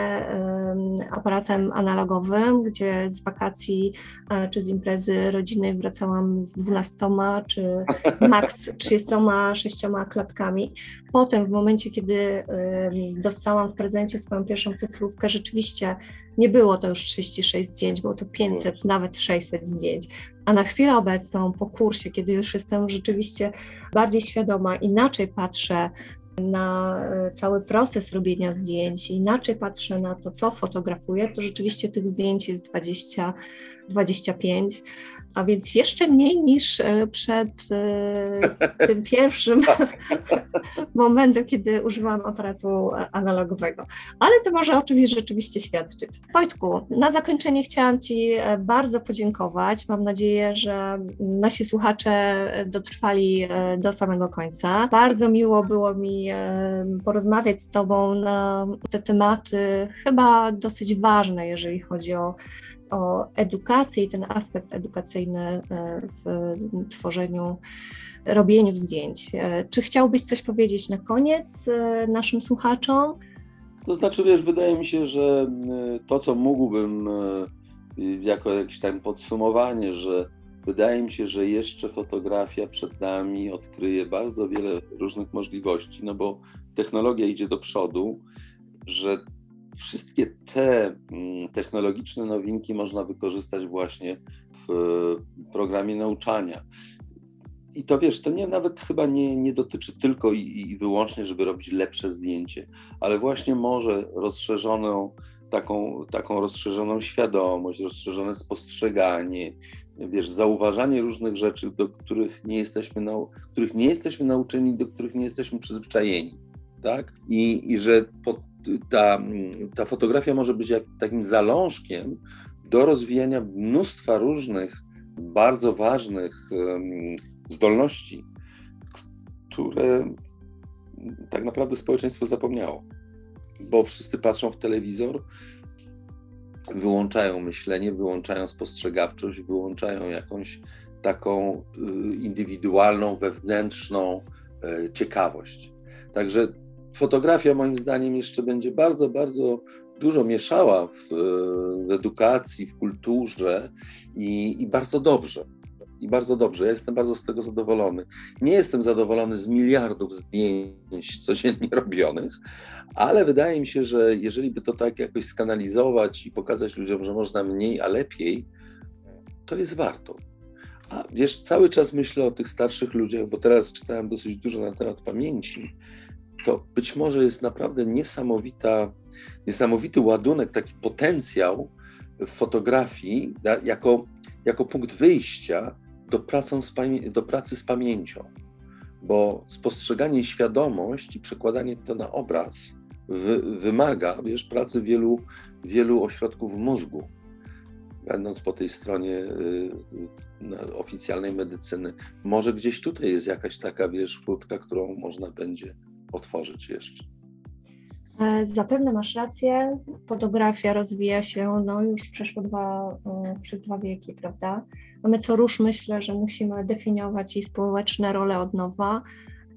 aparatem analogowym, gdzie z wakacji e, czy z imprezy rodzinnej wracałam z 12 czy <laughs> maks 36 klatkami. Potem w momencie, kiedy dostałam w prezencie swoją pierwszą cyfrówkę, rzeczywiście nie było to już 36 zdjęć, było to 500, nawet 600 zdjęć. A na chwilę obecną, po kursie, kiedy już jestem rzeczywiście bardziej świadoma, inaczej patrzę na e, cały proces robienia zdjęć, inaczej patrzę na to, co fotografuję, to rzeczywiście tych zdjęć jest 20, 25 a więc jeszcze mniej niż e, przed e, <laughs> tym pierwszym <laughs> momentem, kiedy używałam aparatu analogowego. Ale to może o czymś rzeczywiście świadczyć. Wojtku, na zakończenie chciałam Ci e, bardzo podziękować. Mam nadzieję, że nasi słuchacze dotrwali do samego końca. Bardzo miło było mi porozmawiać z Tobą na te tematy, chyba dosyć ważne, jeżeli chodzi o o edukację i ten aspekt edukacyjny e, w tworzeniu, robieniu zdjęć. E, czy chciałbyś coś powiedzieć na koniec e, naszym słuchaczom? To znaczy, wiesz, wydaje mi się, że to, co mógłbym jako jakieś tam podsumowanie, że wydaje mi się, że jeszcze fotografia przed nami odkryje bardzo wiele różnych możliwości, no bo technologia idzie do przodu, że wszystkie te mm, technologiczne nowinki można wykorzystać właśnie w programie nauczania. I to wiesz, to nie nawet chyba nie, nie dotyczy tylko i, i wyłącznie, żeby robić lepsze zdjęcie, ale właśnie może rozszerzoną, taką, taką rozszerzoną świadomość, rozszerzone spostrzeganie, wiesz, zauważanie różnych rzeczy, do których nie jesteśmy, nau, których nie jesteśmy nauczeni, do których nie jesteśmy przyzwyczajeni tak? I, i że pod, ta, ta fotografia może być jak, takim zalążkiem do rozwijania mnóstwa różnych bardzo ważnych um, zdolności, które tak naprawdę społeczeństwo zapomniało. Bo wszyscy patrzą w telewizor, wyłączają myślenie, wyłączają spostrzegawczość, wyłączają jakąś taką y, indywidualną, wewnętrzną y, ciekawość. Także fotografia moim zdaniem jeszcze będzie bardzo, bardzo dużo mieszała w, w edukacji, w kulturze i, i, bardzo dobrze. I bardzo dobrze. Ja jestem bardzo z tego zadowolony. Nie jestem zadowolony z miliardów zdjęć codziennie <laughs> robionych, ale wydaje mi się, że jeżeli by to tak jakoś skanalizować i pokazać ludziom, że można mniej, a lepiej, to jest warto. A wiesz, cały czas myślę o tych starszych ludziach, bo teraz czytałem dosyć dużo na temat pamięci to być może jest naprawdę niesamowita, niesamowity ładunek, taki potencjał w fotografii jako, jako punkt wyjścia do, pracą z do pracy z pamięcią. Bo spostrzeganie, świadomość i przekładanie to na obraz wy, wymaga wiesz, pracy wielu, wielu ośrodków mózgu. Będąc po tej stronie y, oficjalnej medycyny, może gdzieś tutaj jest jakaś taka, wiesz, furtka, którą można będzie otworzyć jeszcze. E, zapewne masz rację. Fotografia rozwija się no, już przeszło dwa, e, przez dwa wieki, prawda? Mamy co rusz myślę, że musimy definiować jej społeczne role od nowa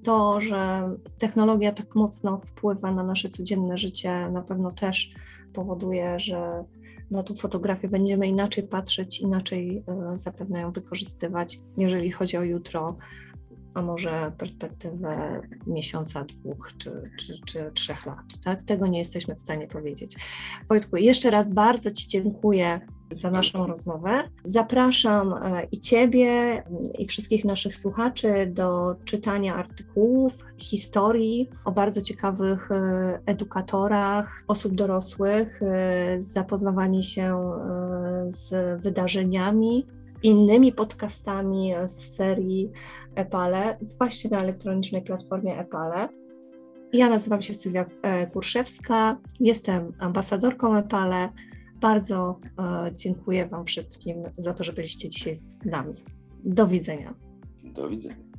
To, że technologia tak mocno wpływa na nasze codzienne życie, na pewno też powoduje, że na tą fotografię będziemy inaczej patrzeć, inaczej e, zapewne ją wykorzystywać, jeżeli chodzi o jutro, a może perspektywę miesiąca, dwóch czy, czy, czy trzech lat. Tak? Tego nie jesteśmy w stanie powiedzieć. Wojtku, jeszcze raz bardzo Ci dziękuję za naszą rozmowę. Zapraszam e, i Ciebie, i wszystkich naszych słuchaczy do czytania artykułów, historii o bardzo ciekawych e, edukatorach, osób dorosłych, e, zapoznawanie się z wydarzeniami, innymi podcastami z serii Epale, właśnie na elektronicznej platformie Epale. Ja nazywam się Sylwia Kurszewska, jestem ambasadorką Epale. Bardzo e, dziękuję Wam wszystkim za to, że byliście dzisiaj z nami. Do widzenia. Do widzenia.